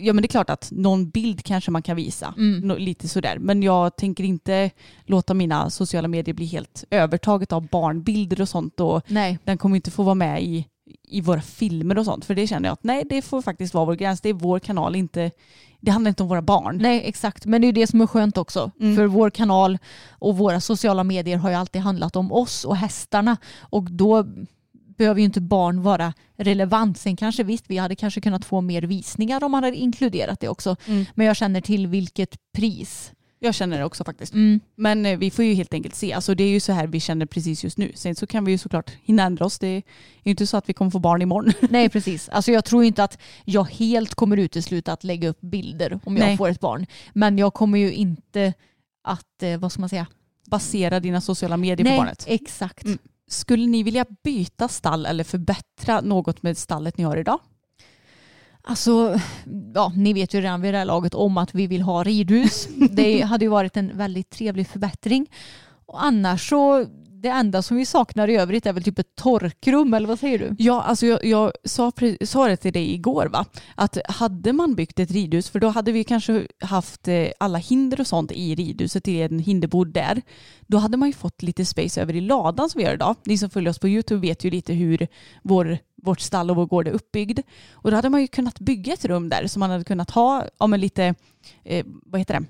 Ja men det är klart att någon bild kanske man kan visa. Mm. Lite sådär. Men jag tänker inte låta mina sociala medier bli helt övertaget av barnbilder och sånt. Och Nej, den kommer inte få vara med i, i våra filmer och sånt. För det känner jag att nej, det får faktiskt vara vår gräns. Det är vår kanal, inte, det handlar inte om våra barn. Nej, exakt. Men det är det som är skönt också. Mm. För vår kanal och våra sociala medier har ju alltid handlat om oss och hästarna. Och då behöver ju inte barn vara relevant. Sen kanske visst, vi hade kanske kunnat få mer visningar om man hade inkluderat det också. Mm. Men jag känner till vilket pris. Jag känner det också faktiskt. Mm. Men eh, vi får ju helt enkelt se. Alltså det är ju så här vi känner precis just nu. Sen så kan vi ju såklart hinna ändra oss. Det är ju inte så att vi kommer få barn imorgon. Nej, precis. Alltså jag tror inte att jag helt kommer utesluta att lägga upp bilder om jag Nej. får ett barn. Men jag kommer ju inte att, eh, vad ska man säga? Basera dina sociala medier på Nej, barnet. exakt. Mm. Skulle ni vilja byta stall eller förbättra något med stallet ni har idag? Alltså, ja, ni vet ju redan vid det här laget om att vi vill ha ridhus. Det hade ju varit en väldigt trevlig förbättring. Och annars så, det enda som vi saknar i övrigt är väl typ ett torkrum, eller vad säger du? Ja, alltså jag, jag sa, sa det till dig igår va? Att hade man byggt ett ridhus, för då hade vi kanske haft eh, alla hinder och sånt i ridhuset i en hinderbord där. Då hade man ju fått lite space över i ladan som vi gör idag. Ni som följer oss på YouTube vet ju lite hur vår, vårt stall och vår gård är uppbyggd. Och då hade man ju kunnat bygga ett rum där som man hade kunnat ha, ja men lite, eh, vad heter det?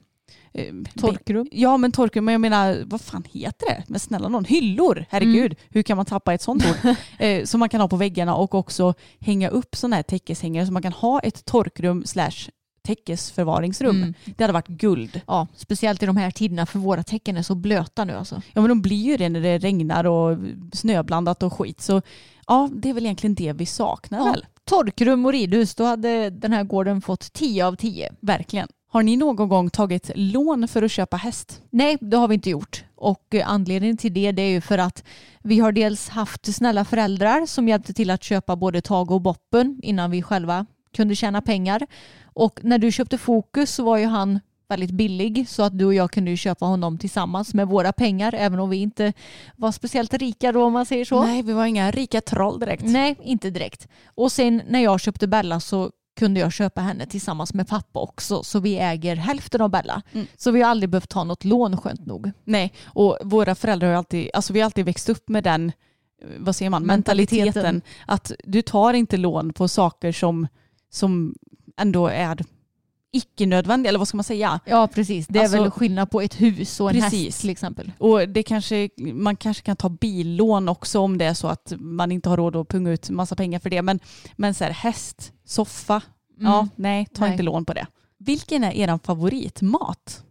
Eh, Torkrum? Ja men torkrum, men jag menar vad fan heter det? Men snälla någon, hyllor, herregud. Hur kan man tappa ett sånt ord? eh, som man kan ha på väggarna och också hänga upp sådana här täckeshängare så man kan ha ett torkrum slash täckesförvaringsrum. Mm. Det hade varit guld. Ja, speciellt i de här tiderna för våra tecken är så blöta nu alltså. Ja men de blir ju det när det regnar och snöblandat och skit. Så ja, det är väl egentligen det vi saknar Ja. väl. Torkrum och ridhus, då hade den här gården fått 10 av 10. Verkligen. Har ni någon gång tagit lån för att köpa häst? Nej, det har vi inte gjort. Och eh, anledningen till det, det är ju för att vi har dels haft snälla föräldrar som hjälpte till att köpa både Tage och Boppen innan vi själva kunde tjäna pengar. Och när du köpte Fokus så var ju han väldigt billig så att du och jag kunde ju köpa honom tillsammans med våra pengar även om vi inte var speciellt rika då om man säger så. Nej, vi var inga rika troll direkt. Nej, inte direkt. Och sen när jag köpte Bella så kunde jag köpa henne tillsammans med pappa också. Så vi äger hälften av Bella. Mm. Så vi har aldrig behövt ta något lån skönt nog. Nej, och våra föräldrar har alltid, alltså vi har alltid växt upp med den, eh, vad säger man, mentaliteten. Mentaliteten. Att du tar inte lån på saker som, som ändå är icke-nödvändiga, eller vad ska man säga? Ja precis, det är Alltså- väl skillnad på ett hus och en Precis. häst till exempel. Och det kanske, man kanske kan ta billån också om det är så att man inte har råd att punga ut massa pengar för det. Men, men så här, häst, soffa, ja Mm. nej, ta Nej. inte lån på det. Vilken är er favoritmat?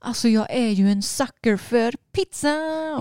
Alltså jag är ju en sucker för Pizza!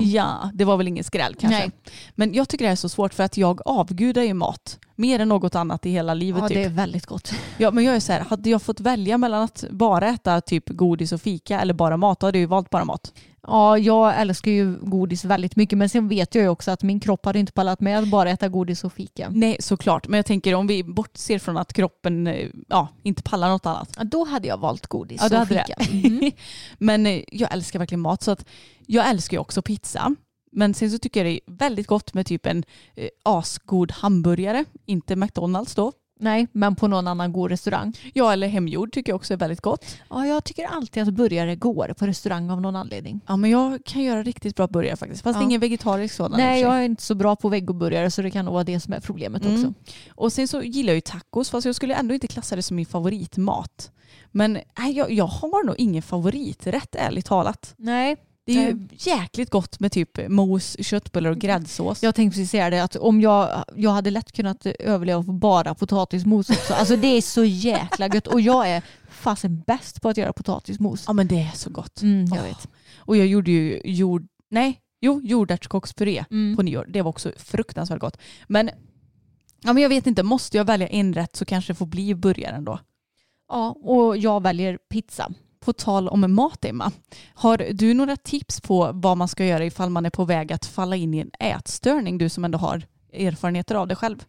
Ja, det var väl ingen skräll kanske. Nej. Men jag tycker det här är så svårt för att jag avgudar ju mat. Mer än något annat i hela livet. Ja, typ. det är väldigt gott. Ja, men jag är så här, hade jag fått välja mellan att bara äta typ godis och fika eller bara mat, då hade jag ju valt bara mat. Ja, jag älskar ju godis väldigt mycket men sen vet jag ju också att min kropp hade inte pallat med att bara äta godis och fika. Nej, såklart. Men jag tänker om vi bortser från att kroppen eh, ja, inte pallar något annat. Ja, då hade jag valt godis Ja, och fika. Mhm. Men eh, jag älskar verkligen mat så att jag älskar ju också pizza. Men sen så tycker jag det är väldigt gott med typ en eh, asgod hamburgare. Inte McDonalds då. Nej, men på någon annan god restaurang. Ja, eller hemgjord tycker jag också är väldigt gott. Ja, jag tycker alltid att burgare går på restaurang av någon anledning. Ja, men jag kan göra riktigt bra burgare faktiskt. Fast Ja. ingen vegetarisk sådan. Nej, jag är inte så bra på vegoburgare så det kan nog vara det som är problemet Mm. också. Och sen så gillar jag ju tacos fast jag skulle ändå inte klassa det som min favoritmat. Men nej, jag, jag har nog ingen favoriträtt ärligt talat. Nej, Det är ju jäkligt gott med typ mos, köttbullar och gräddsås. jag tänkte precis säga det att om jag, jag hade lätt kunnat överleva på bara potatismos också. Alltså det är så jäkla gött och jag är fasen bäst på att göra potatismos. Ja men det är så gott. Mm, jag Åh. vet. Och jag gjorde ju jord, nej, jo, jordärtskockspuré Mm. på nyår. Det var också fruktansvärt gott. Men, ja, men jag vet inte, måste jag välja en rätt så kanske det får bli burgaren då. Ja, och jag väljer pizza. På tal om mat Emma, har du några tips på vad man ska göra ifall man är på väg att falla in i en ätstörning? Du som ändå har erfarenheter av det själv.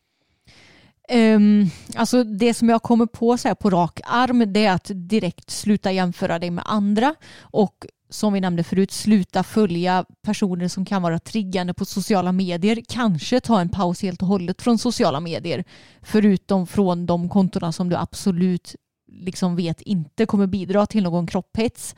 Um, alltså det som jag kommer på så här på rak arm det är att direkt sluta jämföra dig med andra och som vi nämnde förut, sluta följa personer som kan vara triggande på sociala medier. Kanske ta en paus helt och hållet från sociala medier. Förutom från de kontona som du absolut liksom vet inte kommer bidra till någon kropphets.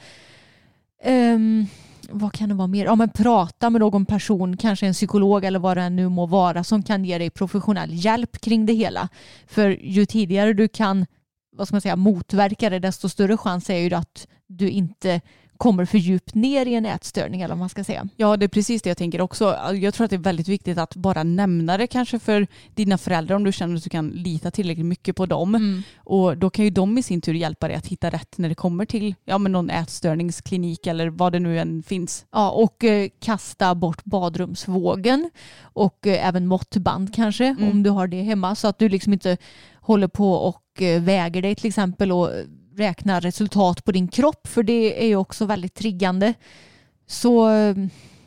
Um, ehm, vad kan det vara mer? Ja, men prata med någon person, kanske en psykolog eller vad det nu må vara som kan ge dig professionell hjälp kring det hela. För ju tidigare du kan vad ska man säga, motverka det desto större chans är ju att du inte kommer för djupt ner i en ätstörning eller vad man ska säga. Ja, det är precis det jag tänker också. Jag tror att det är väldigt viktigt att bara nämna det kanske för dina föräldrar om du känner att du kan lita tillräckligt mycket på dem. Och då kan ju de i sin tur hjälpa dig att hitta rätt när det kommer till ja, men någon ätstörningsklinik eller vad det nu än finns. Ja, och eh, kasta bort badrumsvågen och eh, även måttband kanske Mm. om du har det hemma så att du liksom inte håller på och eh, väger dig till exempel och räknar resultat på din kropp för det är ju också väldigt triggande. Så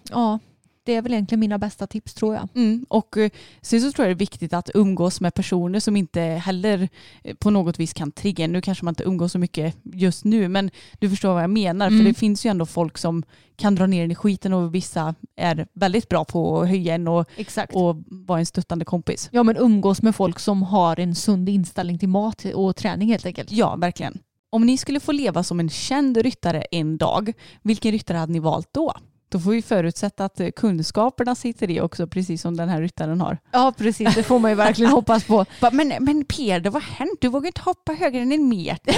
ja, det är väl egentligen mina bästa tips tror jag. Mm. Och eh, sen så tror jag det är viktigt att umgås med personer som inte heller eh, på något vis kan trigga. Nu kanske man inte umgås så mycket just nu men du förstår vad jag menar. Mm. För det finns ju ändå folk som kan dra ner en i skiten och vissa är väldigt bra på att höja en och, Exakt. och vara en stöttande kompis. Ja men umgås med folk som har en sund inställning till mat och träning helt enkelt. Ja, verkligen. Om ni skulle få leva som en känd ryttare en dag, vilken ryttare hade ni valt då? Då får vi förutsätta att kunskaperna sitter i också, precis som den här ryttaren har. Ja precis, det får man ju verkligen hoppas på. Men, men Peder, vad har hänt? Du vågar inte hoppa högre än en meter.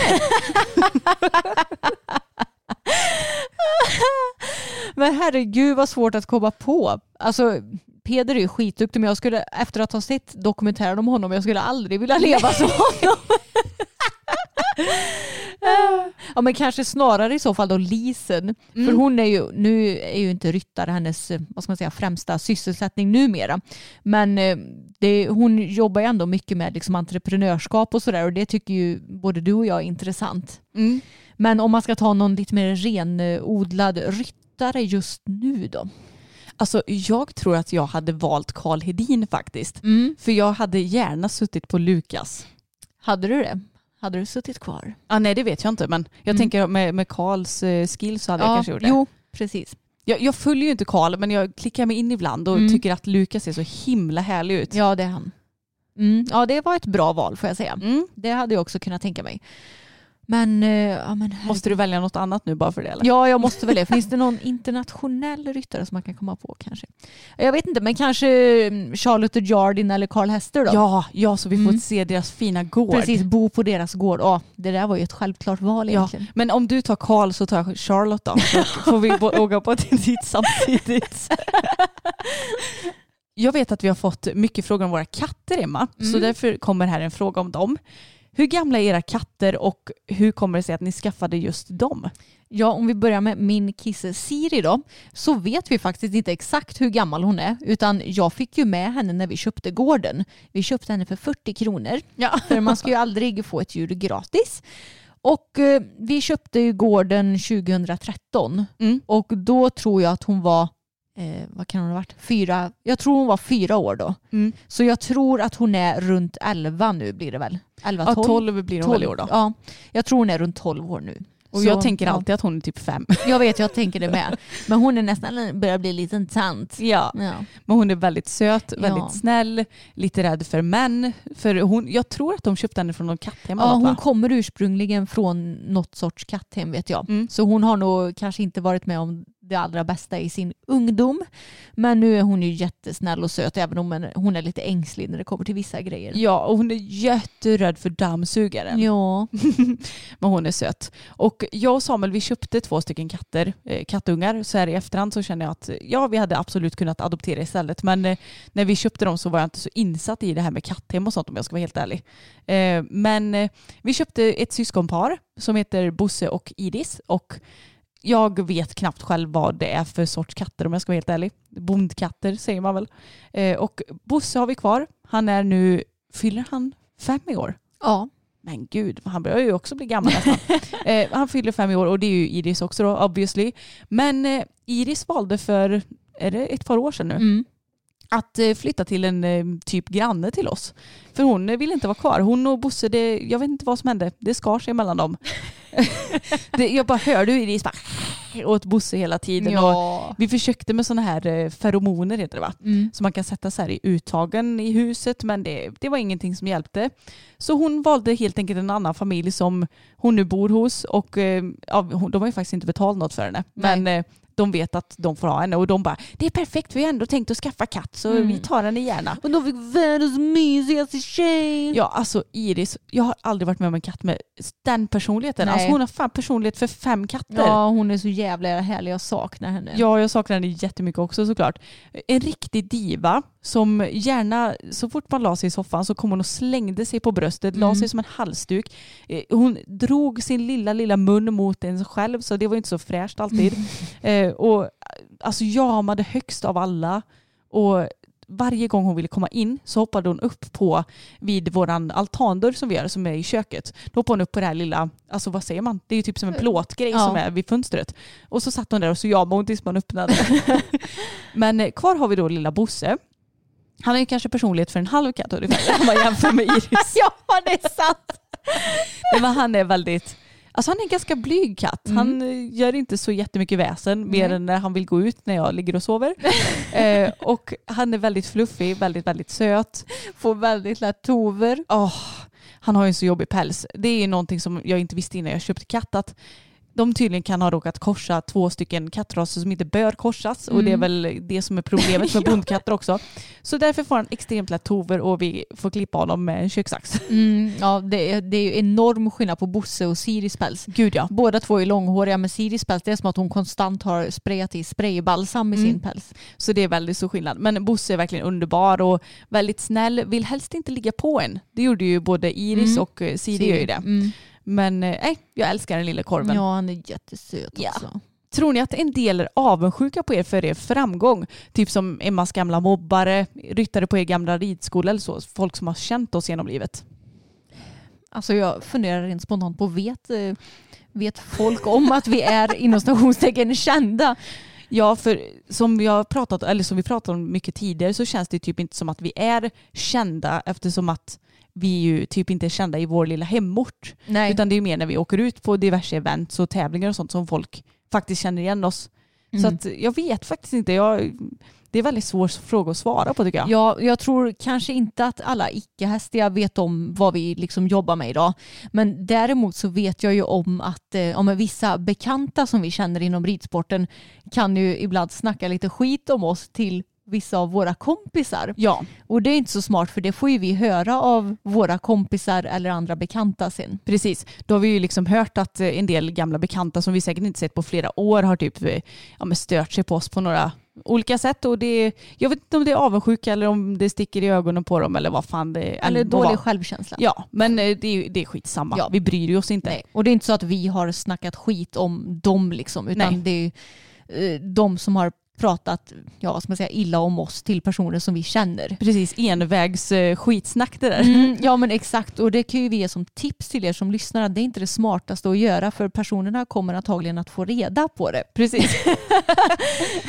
Men herregud vad svårt att komma på. Alltså Peder är ju skitduktig men jag skulle efter att ha sett dokumentären om honom jag skulle aldrig vilja leva som honom. Ja men kanske snarare i så fall då Lisen. För hon är ju, nu är ju inte ryttare hennes vad ska man säga, främsta sysselsättning numera. Men eh, det, hon jobbar ju ändå mycket med liksom entreprenörskap och sådär och det tycker ju både du och jag är intressant. Mm. Men om man ska ta någon lite mer renodlad ryttare just nu då? Alltså, jag tror att jag hade valt Karl Hedin faktiskt. Mm. För jag hade gärna suttit på Lukas. Hade du det? Hade du suttit kvar? Ah, nej, det vet jag inte, men jag Mm. tänker med, med Karls eh, skill så hade jag kanske gjort det. Jo, precis. Jag, jag följer ju inte Karl, men jag klickar mig in ibland och Mm. tycker att Lukas ser så himla härlig ut. Ja, det är han. Mm. Ja, det var ett bra val får jag säga. Mm. Det hade jag också kunnat tänka mig. Men, eh, ja, men Måste du välja något annat nu bara för det? Eller? Ja, jag måste väl det. Finns det någon internationell ryttare som man kan komma på kanske? Jag vet inte, men kanske mm, Charlotte Jardin eller Carl Hester då? Ja, ja, så vi får Mm. se deras fina gård. Precis, bo på deras gård. Ja, det där var ju ett självklart val Ja, egentligen. men om du tar Karl så tar jag Charlotte då. Så får vi åka på dit samtidigt. Jag vet att vi har fått mycket frågor om våra katter Emma, så Mm. därför kommer här en fråga om dem. Hur gamla är era katter och hur kommer det sig att ni skaffade just dem? Ja, om vi börjar med min kisse Siri då, så vet vi faktiskt inte exakt hur gammal hon är, utan jag fick ju med henne när vi köpte gården. Vi köpte henne för 40 kronor, Ja. för man ska ju aldrig få ett djur gratis. Och eh, vi köpte ju gården 2013 Mm. och då tror jag att hon var, eh, vad kan hon ha varit, fyra, jag tror hon var fyra år då. Mm. Så jag tror att hon är runt 11 nu blir det väl? 11, Ja, 12? 12 blir hon väl i år då. Ja, jag tror hon är runt 12 år nu. Och Så, jag tänker ja. alltid att hon är typ fem. Jag vet, jag tänker det med. Men hon är nästan börjar bli en liten tant. Ja. Ja. Men hon är väldigt söt, Ja. väldigt snäll, lite rädd för män. För hon, jag tror att de köpte henne från någon katthem. Ja, hon va? kommer ursprungligen från något sorts katthem vet jag. Mm. Så hon har nog kanske inte varit med om det allra bästa i sin ungdom. Men nu är hon ju jättesnäll och söt även om hon är lite ängslig när det kommer till vissa grejer. Ja, och hon är jätterädd för dammsugaren. Ja. Men hon är söt. Och jag och Samuel vi köpte två stycken katter, eh, kattungar. Så här i efterhand så känner jag att ja, vi hade absolut kunnat adoptera istället. Men eh, när vi köpte dem så var jag inte så insatt i det här med katthem och sånt om jag ska vara helt ärlig. Eh, men eh, vi köpte ett syskonpar som heter Bosse och Iris. Och jag vet knappt själv vad det är för sorts katter om jag ska vara helt ärlig. Bondkatter säger man väl. Eh, och Bosse har vi kvar. Han är nu, fyller han fem i år? ja. Men gud, han börjar ju också bli gammal nästan. eh, han fyller fem i år och det är ju Iris också då obviously. Men eh, Iris valde för, är det ett par år sedan nu, Mm. att eh, flytta till en eh, typ granne till oss. För hon eh, ville inte vara kvar. Hon och Bosse, det, jag vet inte vad som hände. Det skar sig mellan dem. Det, jag bara hörde hur Iris bara åt Bosse hela tiden. Och Ja. vi försökte med sådana här eh, feromoner heter det va? Mm. som man kan sätta så här i uttagen i huset men det, det var ingenting som hjälpte. Så hon valde helt enkelt en annan familj som hon nu bor hos och eh, ja, de har ju faktiskt inte betalt något för henne. Nej. Men eh, de vet att de får ha henne och de bara det är perfekt vi har ändå tänkt att skaffa katt så Mm. vi tar henne gärna. Och de fick världens mysigaste tjej. Ja alltså Iris, jag har aldrig varit med om en katt med den personligheten. Nej. Alltså hon har fan personlighet för fem katter. Ja, hon är så jävla härlig. Jag saknar henne. Ja, jag saknar henne jättemycket också såklart. En riktig diva som gärna, så fort man la sig i soffan så kom hon och slängde sig på bröstet, la Mm. sig som en halsduk. Eh, Hon drog sin lilla, lilla mun mot en själv så det var inte så fräscht alltid. eh, och alltså jamade högst av alla. Och varje gång hon ville komma in så hoppade hon upp på vid våran altandörr som vi gör som är i köket. Då hoppade hon upp på det här lilla, alltså vad säger man? Det är ju typ som en plåtgrej Ja. som är vid fönstret. Och så satt hon där och så jamade hon tills man öppnade. Men eh, kvar har vi då lilla Bosse. Han har ju kanske personlighet för en halv katt ungefär om man jämför med Iris. ja, det är sant. Men han är väldigt, alltså han är en ganska blyg katt. Mm. Han eh, gör inte så jättemycket väsen mer Nej. än när han vill gå ut när jag ligger och sover. eh, och han är väldigt fluffig, väldigt, väldigt söt. Får väldigt lätt tover. Åh, han har ju en så jobbig päls. Det är någonting som jag inte visste innan jag köpte katt. Att de tydligen kan ha råkat korsa två stycken kattraser som inte bör korsas. Och det är Mm. väl det som är problemet med bondkatter också. Så därför får han extremt lätt tover och vi får klippa honom med en köksax. Mm, ja, det, är, det är ju enorm skillnad på Bosse och Siris päls. Gud ja. Båda två är långhåriga men Siris päls det är som att hon konstant har sprayat i spraybalsam i Mm. sin päls. Så det är väldigt stor skillnad. Men Bosse är verkligen underbar och väldigt snäll. Vill helst inte ligga på en. Det gjorde ju både Iris Mm. och eh, Siri gör ju det. Men eh, jag älskar den lilla korven. Ja, han är jättesöt Ja. också. Tror ni att en del är avundsjuka på er för er framgång? Typ som Emmas gamla mobbare, ryttare på er gamla ridskola eller så. Folk som har känt oss genom livet. Alltså jag funderar rent spontant på, vet, eh, vet folk om att vi är inom stationstecken kända? Ja, för som vi har pratat, eller som vi pratat om mycket tidigare så känns det typ inte som att vi är kända eftersom att vi ju typ inte är kända i vår lilla hemort. Nej. Utan det är mer när vi åker ut på diverse events och tävlingar och sånt som folk faktiskt känner igen oss. Så Mm. att jag vet faktiskt inte. Jag, det är en väldigt svår fråga att svara på tycker jag. Ja, jag tror kanske inte att alla icke-hästiga vet om vad vi liksom jobbar med idag. Men däremot så vet jag ju om att eh, om vissa bekanta som vi känner inom ridsporten kan ju ibland snacka lite skit om oss till vissa av våra kompisar. Ja, Och det är inte så smart för det får ju vi höra av våra kompisar eller andra bekanta sen. precis. Då har vi ju liksom hört att eh, en del gamla bekanta som vi säkert inte sett på flera år har typ eh, ja, stört sig på oss på några olika sätt och det, jag vet inte om det är avundsjuka eller om det sticker i ögonen på dem eller vad fan det Eller än må dålig vara. självkänsla. Ja, men eh, det är, det är skitsamma. Ja. Vi bryr oss inte. Nej. Och det är inte så att vi har snackat skit om dem liksom, utan Nej. det är eh, de som har pratat ja, vad ska man säga, illa om oss till personer som vi känner. Precis, envägs eh, skitsnack det där. Mm, ja men exakt och det kan ju vi ge som tips till er som lyssnar att det är inte det smartaste att göra för personerna kommer antagligen att få reda på det. Precis.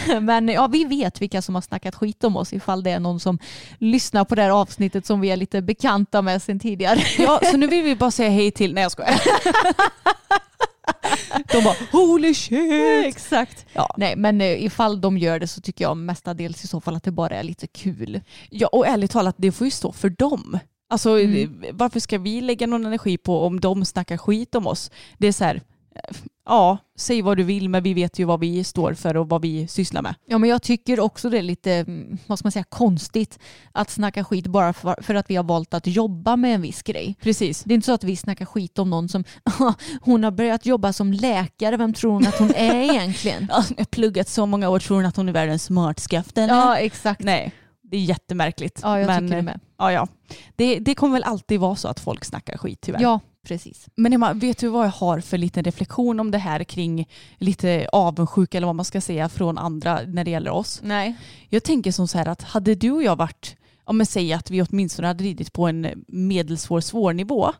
Men ja, vi vet vilka som har snackat skit om oss ifall det är någon som lyssnar på det här avsnittet som vi är lite bekanta med sedan tidigare. Ja, så nu vill vi bara säga hej till... Nej jag skojar. De bara holy shit. Exakt. Ja. Nej men eh, ifall de gör det så tycker jag mestadels i så fall att det bara är lite kul. Ja och ärligt talat det får ju stå för dem. Alltså Mm. varför ska vi lägga någon energi på om de snackar skit om oss? Det är så här, eh, ja säg vad du vill men vi vet ju vad vi står för och vad vi sysslar med. Ja men jag tycker också det är lite, vad ska man säga, konstigt att snacka skit bara för, för att vi har valt att jobba med en viss grej. Precis. Det är inte så att vi snackar skit om någon som, hon har börjat jobba som läkare, vem tror hon att hon är egentligen? Ja, jag har pluggat så många år, tror hon att hon är världens smartskaft eller? Ja exakt. Nej, det är jättemärkligt. Ja jag men, tycker det med. Ja, ja. Det, det kommer väl alltid vara så att folk snackar skit tyvärr. Ja precis. Men Emma, vet du vad jag har för liten reflektion om det här kring lite avundsjuka eller vad man ska säga från andra när det gäller oss? Nej. Jag tänker som så här att hade du och jag varit, om man säger att vi åtminstone hade ridit på en medelsvår svår nivå,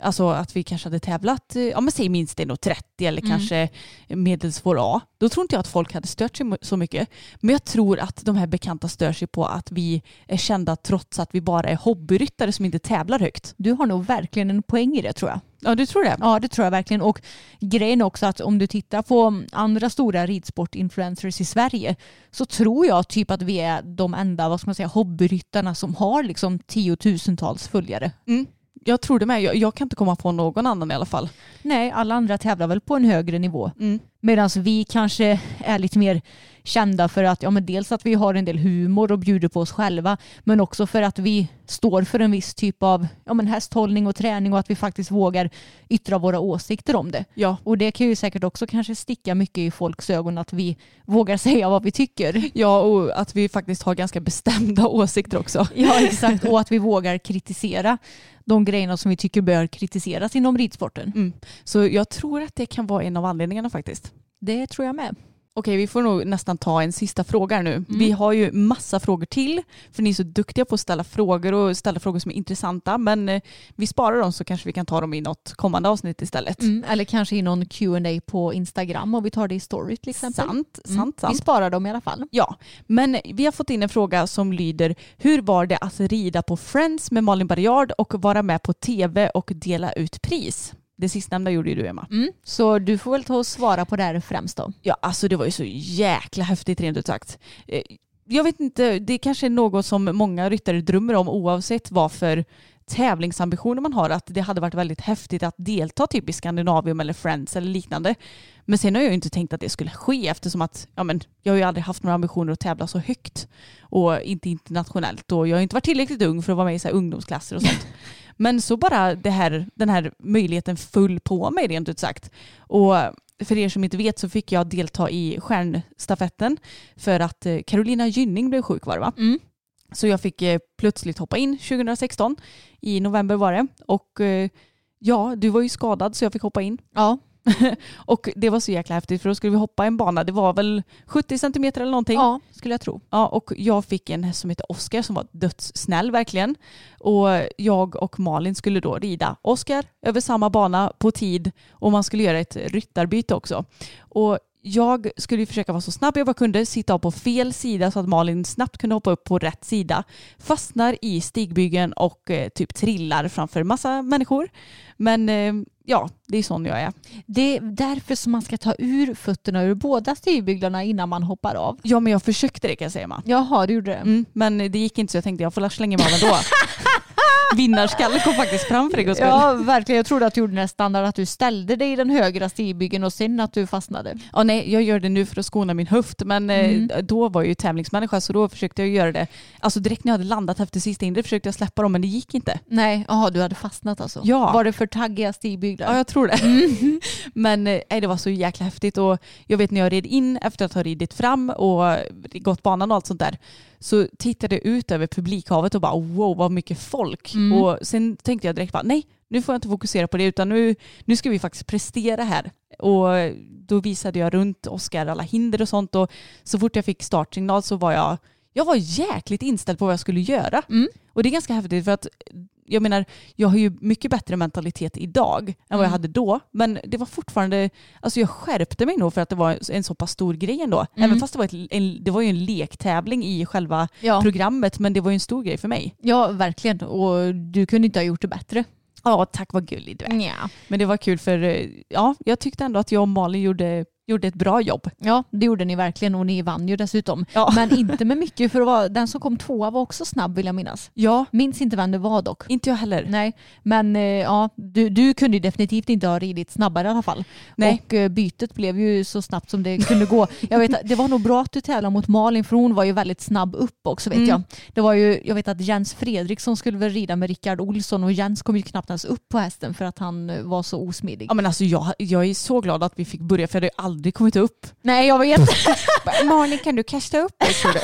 alltså att vi kanske hade tävlat, om man säger minst 1,30 eller Mm. kanske medelsvår A, då tror inte jag att folk hade stört sig så mycket. Men jag tror att de här bekanta stör sig på att vi är kända trots att vi bara är hobbyryttare som inte tävlar högt. Du har nog verkligen en poäng i det tror jag. Ja, du tror det? Ja det tror jag verkligen. Och grejen också att om du tittar på andra stora ridsportinfluencers i Sverige så tror jag typ att vi är de enda vad ska man säga, hobbyryttarna som har liksom tiotusentals följare. Mm. Jag tror det med. Jag, jag kan inte komma på någon annan i alla fall. Nej, alla andra tävlar väl på en högre nivå. Mm. Medan vi kanske är lite mer kända för att, ja men dels att vi har en del humor och bjuder på oss själva, men också för att vi står för en viss typ av ja men hästhållning och träning och att vi faktiskt vågar yttra våra åsikter om det. Ja. Och det kan ju säkert också kanske sticka mycket i folks ögon att vi vågar säga vad vi tycker. ja, och att vi faktiskt har ganska bestämda åsikter också. Ja exakt, och att vi vågar kritisera de grejerna som vi tycker bör kritiseras inom ridsporten. Mm. Så jag tror att det kan vara en av anledningarna faktiskt. Det tror jag med. Okej, vi får nog nästan ta en sista fråga nu. Mm. Vi har ju massa frågor till, för ni är så duktiga på att ställa frågor och ställa frågor som är intressanta, men eh, vi sparar dem så kanske vi kan ta dem i något kommande avsnitt istället. Mm, eller kanske i någon Q&A på Instagram och vi tar det i story till exempel. Sant, Mm. sant, sant. Vi sparar dem i alla fall. Ja, men vi har fått in en fråga som lyder Hur var det att rida på Friends med Malin Barriard och vara med på tv och dela ut pris? Det sistnämnda gjorde ju du Emma. Mm. Så du får väl ta och svara på det här främst då. Ja, alltså det var ju så jäkla häftigt rent ut sagt. Jag vet inte, det kanske är något som många ryttare drömmer om oavsett vad för tävlingsambitioner man har. Att det hade varit väldigt häftigt att delta typ i Skandinavium eller Friends eller liknande. Men sen har jag ju inte tänkt att det skulle ske eftersom att ja, men, jag har ju aldrig haft några ambitioner att tävla så högt och inte internationellt och jag har inte varit tillräckligt ung för att vara med i så ungdomsklasser och sånt. Men så bara det här, den här möjligheten föll på mig rent ut sagt. Och för er som inte vet så fick jag delta i stjärnstafetten för att eh, Carolina Gynning blev sjuk var det va? Mm. Så jag fick eh, plötsligt hoppa in 2016. I november var det. Och eh, ja, du var ju skadad så jag fick hoppa in. Ja. Och det var så jäkla häftigt för då skulle vi hoppa en bana. Det var väl 70 centimeter eller någonting. ja, skulle jag tro. Ja, och jag fick en häst som heter Oscar som var dödssnäll verkligen. Och jag och Malin skulle då rida Oscar över samma bana på tid och man skulle göra ett ryttarbyte också. Och jag skulle försöka vara så snabb jag bara kunde, sitta av på fel sida så att Malin snabbt kunde hoppa upp på rätt sida. Fastnar i stigbygeln och eh, typ trillar framför massa människor. Men eh, ja, det är sån jag är. Det är därför som man ska ta ur fötterna ur båda stigbyglarna innan man hoppar av. Ja, men jag försökte det kan jag säga. Jaha, du gjorde det. Mm, men det gick inte så jag tänkte jag får slänga mig av ändå. Vinnarskalle kom faktiskt fram för en gångs skull. Ja, verkligen. Jag trodde att du gjorde den här standard att du ställde dig i den högra stigbyggen och sen att du fastnade. Ja, nej, jag gör det nu för att skona min höft men Mm. eh, då var jag ju tävlingsmänniska så då försökte jag göra det. Alltså direkt när jag hade landat efter sista hindret försökte jag släppa dem men det gick inte. Nej, jaha, du hade fastnat alltså? Ja. Var det för taggiga stigbyglar? Ja, jag tror det. Men eh, nej, det var så jäkla häftigt och jag vet när jag red in efter att ha ridit fram och gått banan och allt sånt där så tittade jag ut över publikhavet och bara wow vad mycket folk. Mm. Och sen tänkte jag direkt bara nej nu får jag inte fokusera på det utan nu, nu ska vi faktiskt prestera här. Och då visade jag runt Oskar alla hinder och sånt och så fort jag fick startsignal så var jag jag var jäkligt inställd på vad jag skulle göra. Mm. Och det är ganska häftigt för att jag menar, jag har ju mycket bättre mentalitet idag än vad jag Mm. hade då. Men det var fortfarande, alltså jag skärpte mig nog för att det var en så pass stor grej ändå. Mm. Även fast det var, ett, en, det var ju en lektävling i själva Ja. programmet men det var ju en stor grej för mig. ja, verkligen. Och du kunde inte ha gjort det bättre. Ja, tack vad gullig du är. Ja. Men det var kul för eh, ja, jag tyckte ändå att jag och Malin gjorde, gjorde ett bra jobb. ja, det gjorde ni verkligen och ni vann ju dessutom. Ja. Men inte med mycket för vara, den som kom tvåa var också snabb vill jag minnas. Ja, Minns inte vem det var dock. inte jag heller. Nej, men eh, ja, du, du kunde definitivt inte ha ridit snabbare i alla fall. Nej. Och eh, bytet blev ju så snabbt som det kunde gå. Jag vet, det var nog bra att du tävlade mot Malin för hon var ju väldigt snabb upp också vet Mm. jag. Det var ju, jag vet att Jens Fredriksson skulle väl rida med Rickard Olsson och Jens kom ju knappt ens upp på hästen för att han eh, var så osmidig. Ja, men alltså jag, jag är så glad att vi fick börja för jag hade ju aldrig kommit upp. Nej jag vet. Malin kan du kasta upp mig tror du?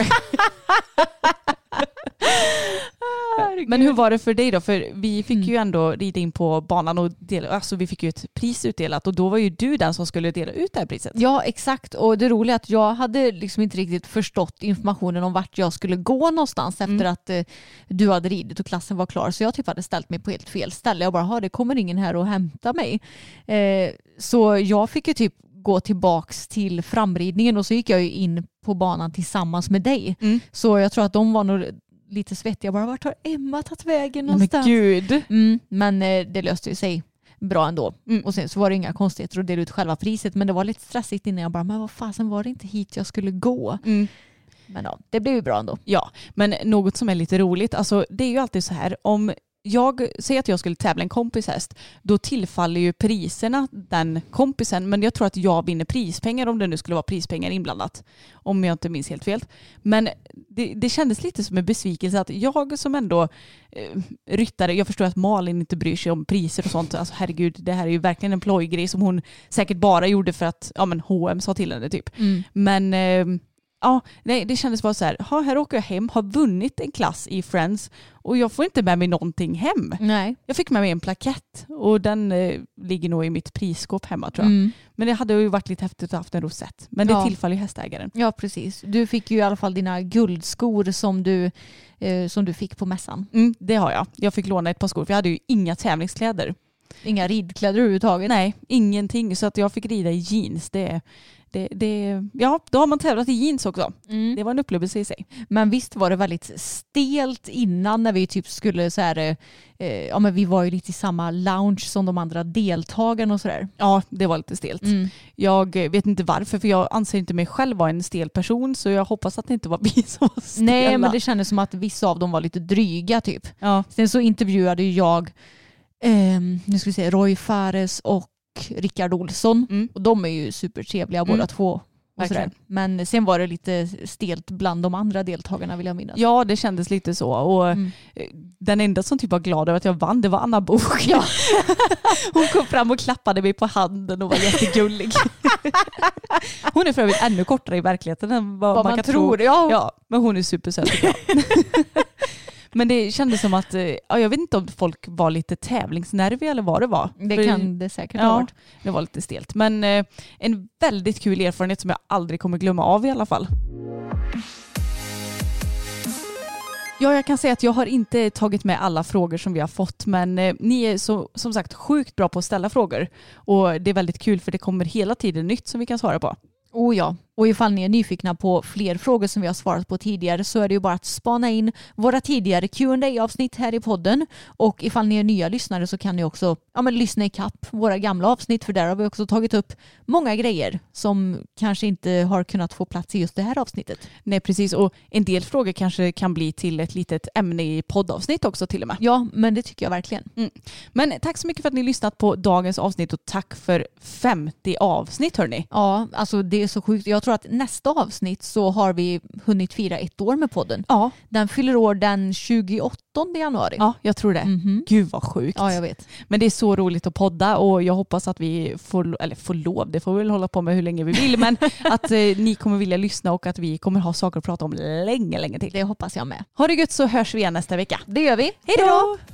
Men hur var det för dig då? För vi fick Mm. ju ändå rida in på banan och dela, alltså vi fick ju ett pris utdelat och då var ju du den som skulle dela ut det här priset. Ja exakt och det roliga är att jag hade liksom inte riktigt förstått informationen om vart jag skulle gå någonstans Mm. efter att eh, du hade ridit och klassen var klar. Så jag typ hade ställt mig på helt fel ställe. Jag bara, "Ha, det kommer ingen här och hämta mig. Eh, så jag fick ju typ gå tillbaks till framridningen och så gick jag ju in på banan tillsammans med dig. Mm. Så jag tror att de var nog lite svettiga. Bara, vart har Emma tagit vägen Nej, men någonstans? gud. Mm, men eh, det löste ju sig bra ändå. Mm. Och sen så var det inga konstigheter att dela ut själva priset men det var lite stressigt innan jag bara, men vad fasen var det inte hit jag skulle gå? Mm. Men ja, det blev ju bra ändå. Ja, men något som är lite roligt, alltså det är ju alltid så här om jag säger att jag skulle tävla en kompis häst, då tillfaller ju priserna den kompisen. Men jag tror att jag vinner prispengar om det nu skulle vara prispengar inblandat. Om jag inte minns helt fel. Men det, det kändes lite som en besvikelse att jag som ändå eh, ryttare, jag förstår att Malin inte bryr sig om priser och sånt. Alltså herregud, det här är ju verkligen en plojgrej som hon säkert bara gjorde för att ja, men H&M sa till henne typ. Men eh, ja, nej, det kändes bara så här, ha, här åker jag hem, har vunnit en klass i Friends och jag får inte med mig någonting hem. Nej. Jag fick med mig en plakett och den eh, ligger nog i mitt prisskåp hemma tror jag. Mm. Men det hade ju varit lite häftigt att ha haft en rosett. Men det Ja. tillfaller ju hästägaren. Ja, precis. Du fick ju i alla fall dina guldskor som du, eh, som du fick på mässan. Mm, det har jag. Jag fick låna ett par skor för jag hade ju inga tävlingskläder. Inga ridkläder överhuvudtaget. Nej, ingenting. Så att jag fick rida i jeans. Det, det, det, ja, då har man tävlat i jeans också. Mm. Det var en upplevelse i sig. Men visst var det väldigt stelt innan när vi typ skulle så här, eh, eh, ja men vi var ju lite i samma lounge som de andra deltagarna och sådär. Ja, det var lite stelt. Mm. Jag vet inte varför, för jag anser inte mig själv vara en stel person, så jag hoppas att det inte var vi som var stela. Nej men det kändes som att vissa av dem var lite dryga typ. ja. Sen så intervjuade ju jag, ehm, nu ska vi se, Roy Fares och Rickard Olsson. Mm. Och de är ju supertrevliga Mm. båda två. Och. Men sen var det lite stelt bland de andra deltagarna vill jag minnas. ja, det kändes lite så. Och Mm. eh, Den enda som typ var glad över att jag vann, det var Anna Bok. Ja. Hon kom fram och klappade mig på handen och var jättegullig. Hon är för övrigt ännu kortare i verkligheten än vad, Vad man, man, kan tror. tro. Ja. Ja, men hon är supersöt tycker jag. Men det kändes som att, eh, ja, jag vet inte om folk var lite tävlingsnerviga eller vad det var. Det För- kan det säkert ha Ja, varit. det var lite stelt. Men eh, en väldigt kul erfarenhet som jag aldrig kommer glömma av i alla fall. Ja, jag kan säga att jag har inte tagit med alla frågor som vi har fått, men eh, ni är så, som sagt sjukt bra på att ställa frågor. Och det är väldigt kul för det kommer hela tiden nytt som vi kan svara på. Oh ja, och ifall ni är nyfikna på fler frågor som vi har svarat på tidigare så är det ju bara att spana in våra tidigare qa avsnitt här i podden. Och ifall ni är nya lyssnare så kan ni också ja, men lyssna ikapp våra gamla avsnitt för där har vi också tagit upp många grejer som kanske inte har kunnat få plats i just det här avsnittet. Nej precis och en del frågor kanske kan bli till ett litet ämne i poddavsnitt också till och med. Ja, men det tycker jag verkligen. Mm. Men tack så mycket för att ni lyssnat på dagens avsnitt och tack för 50 avsnitt hörni. Ja, alltså det är så sjukt. Jag tror att nästa avsnitt så har vi hunnit fira ett år med podden. Ja. Den fyller år den 28 januari. Ja, jag tror det. Mhm. Gud vad sjukt. Ja, jag vet. Men det är så roligt att podda och jag hoppas att vi får, eller får lov, det får vi väl hålla på med hur länge vi vill, men att eh, ni kommer vilja lyssna och att vi kommer ha saker att prata om länge, länge till. Det hoppas jag med. Ha det gött så hörs vi igen nästa vecka. Det gör vi. Hej då!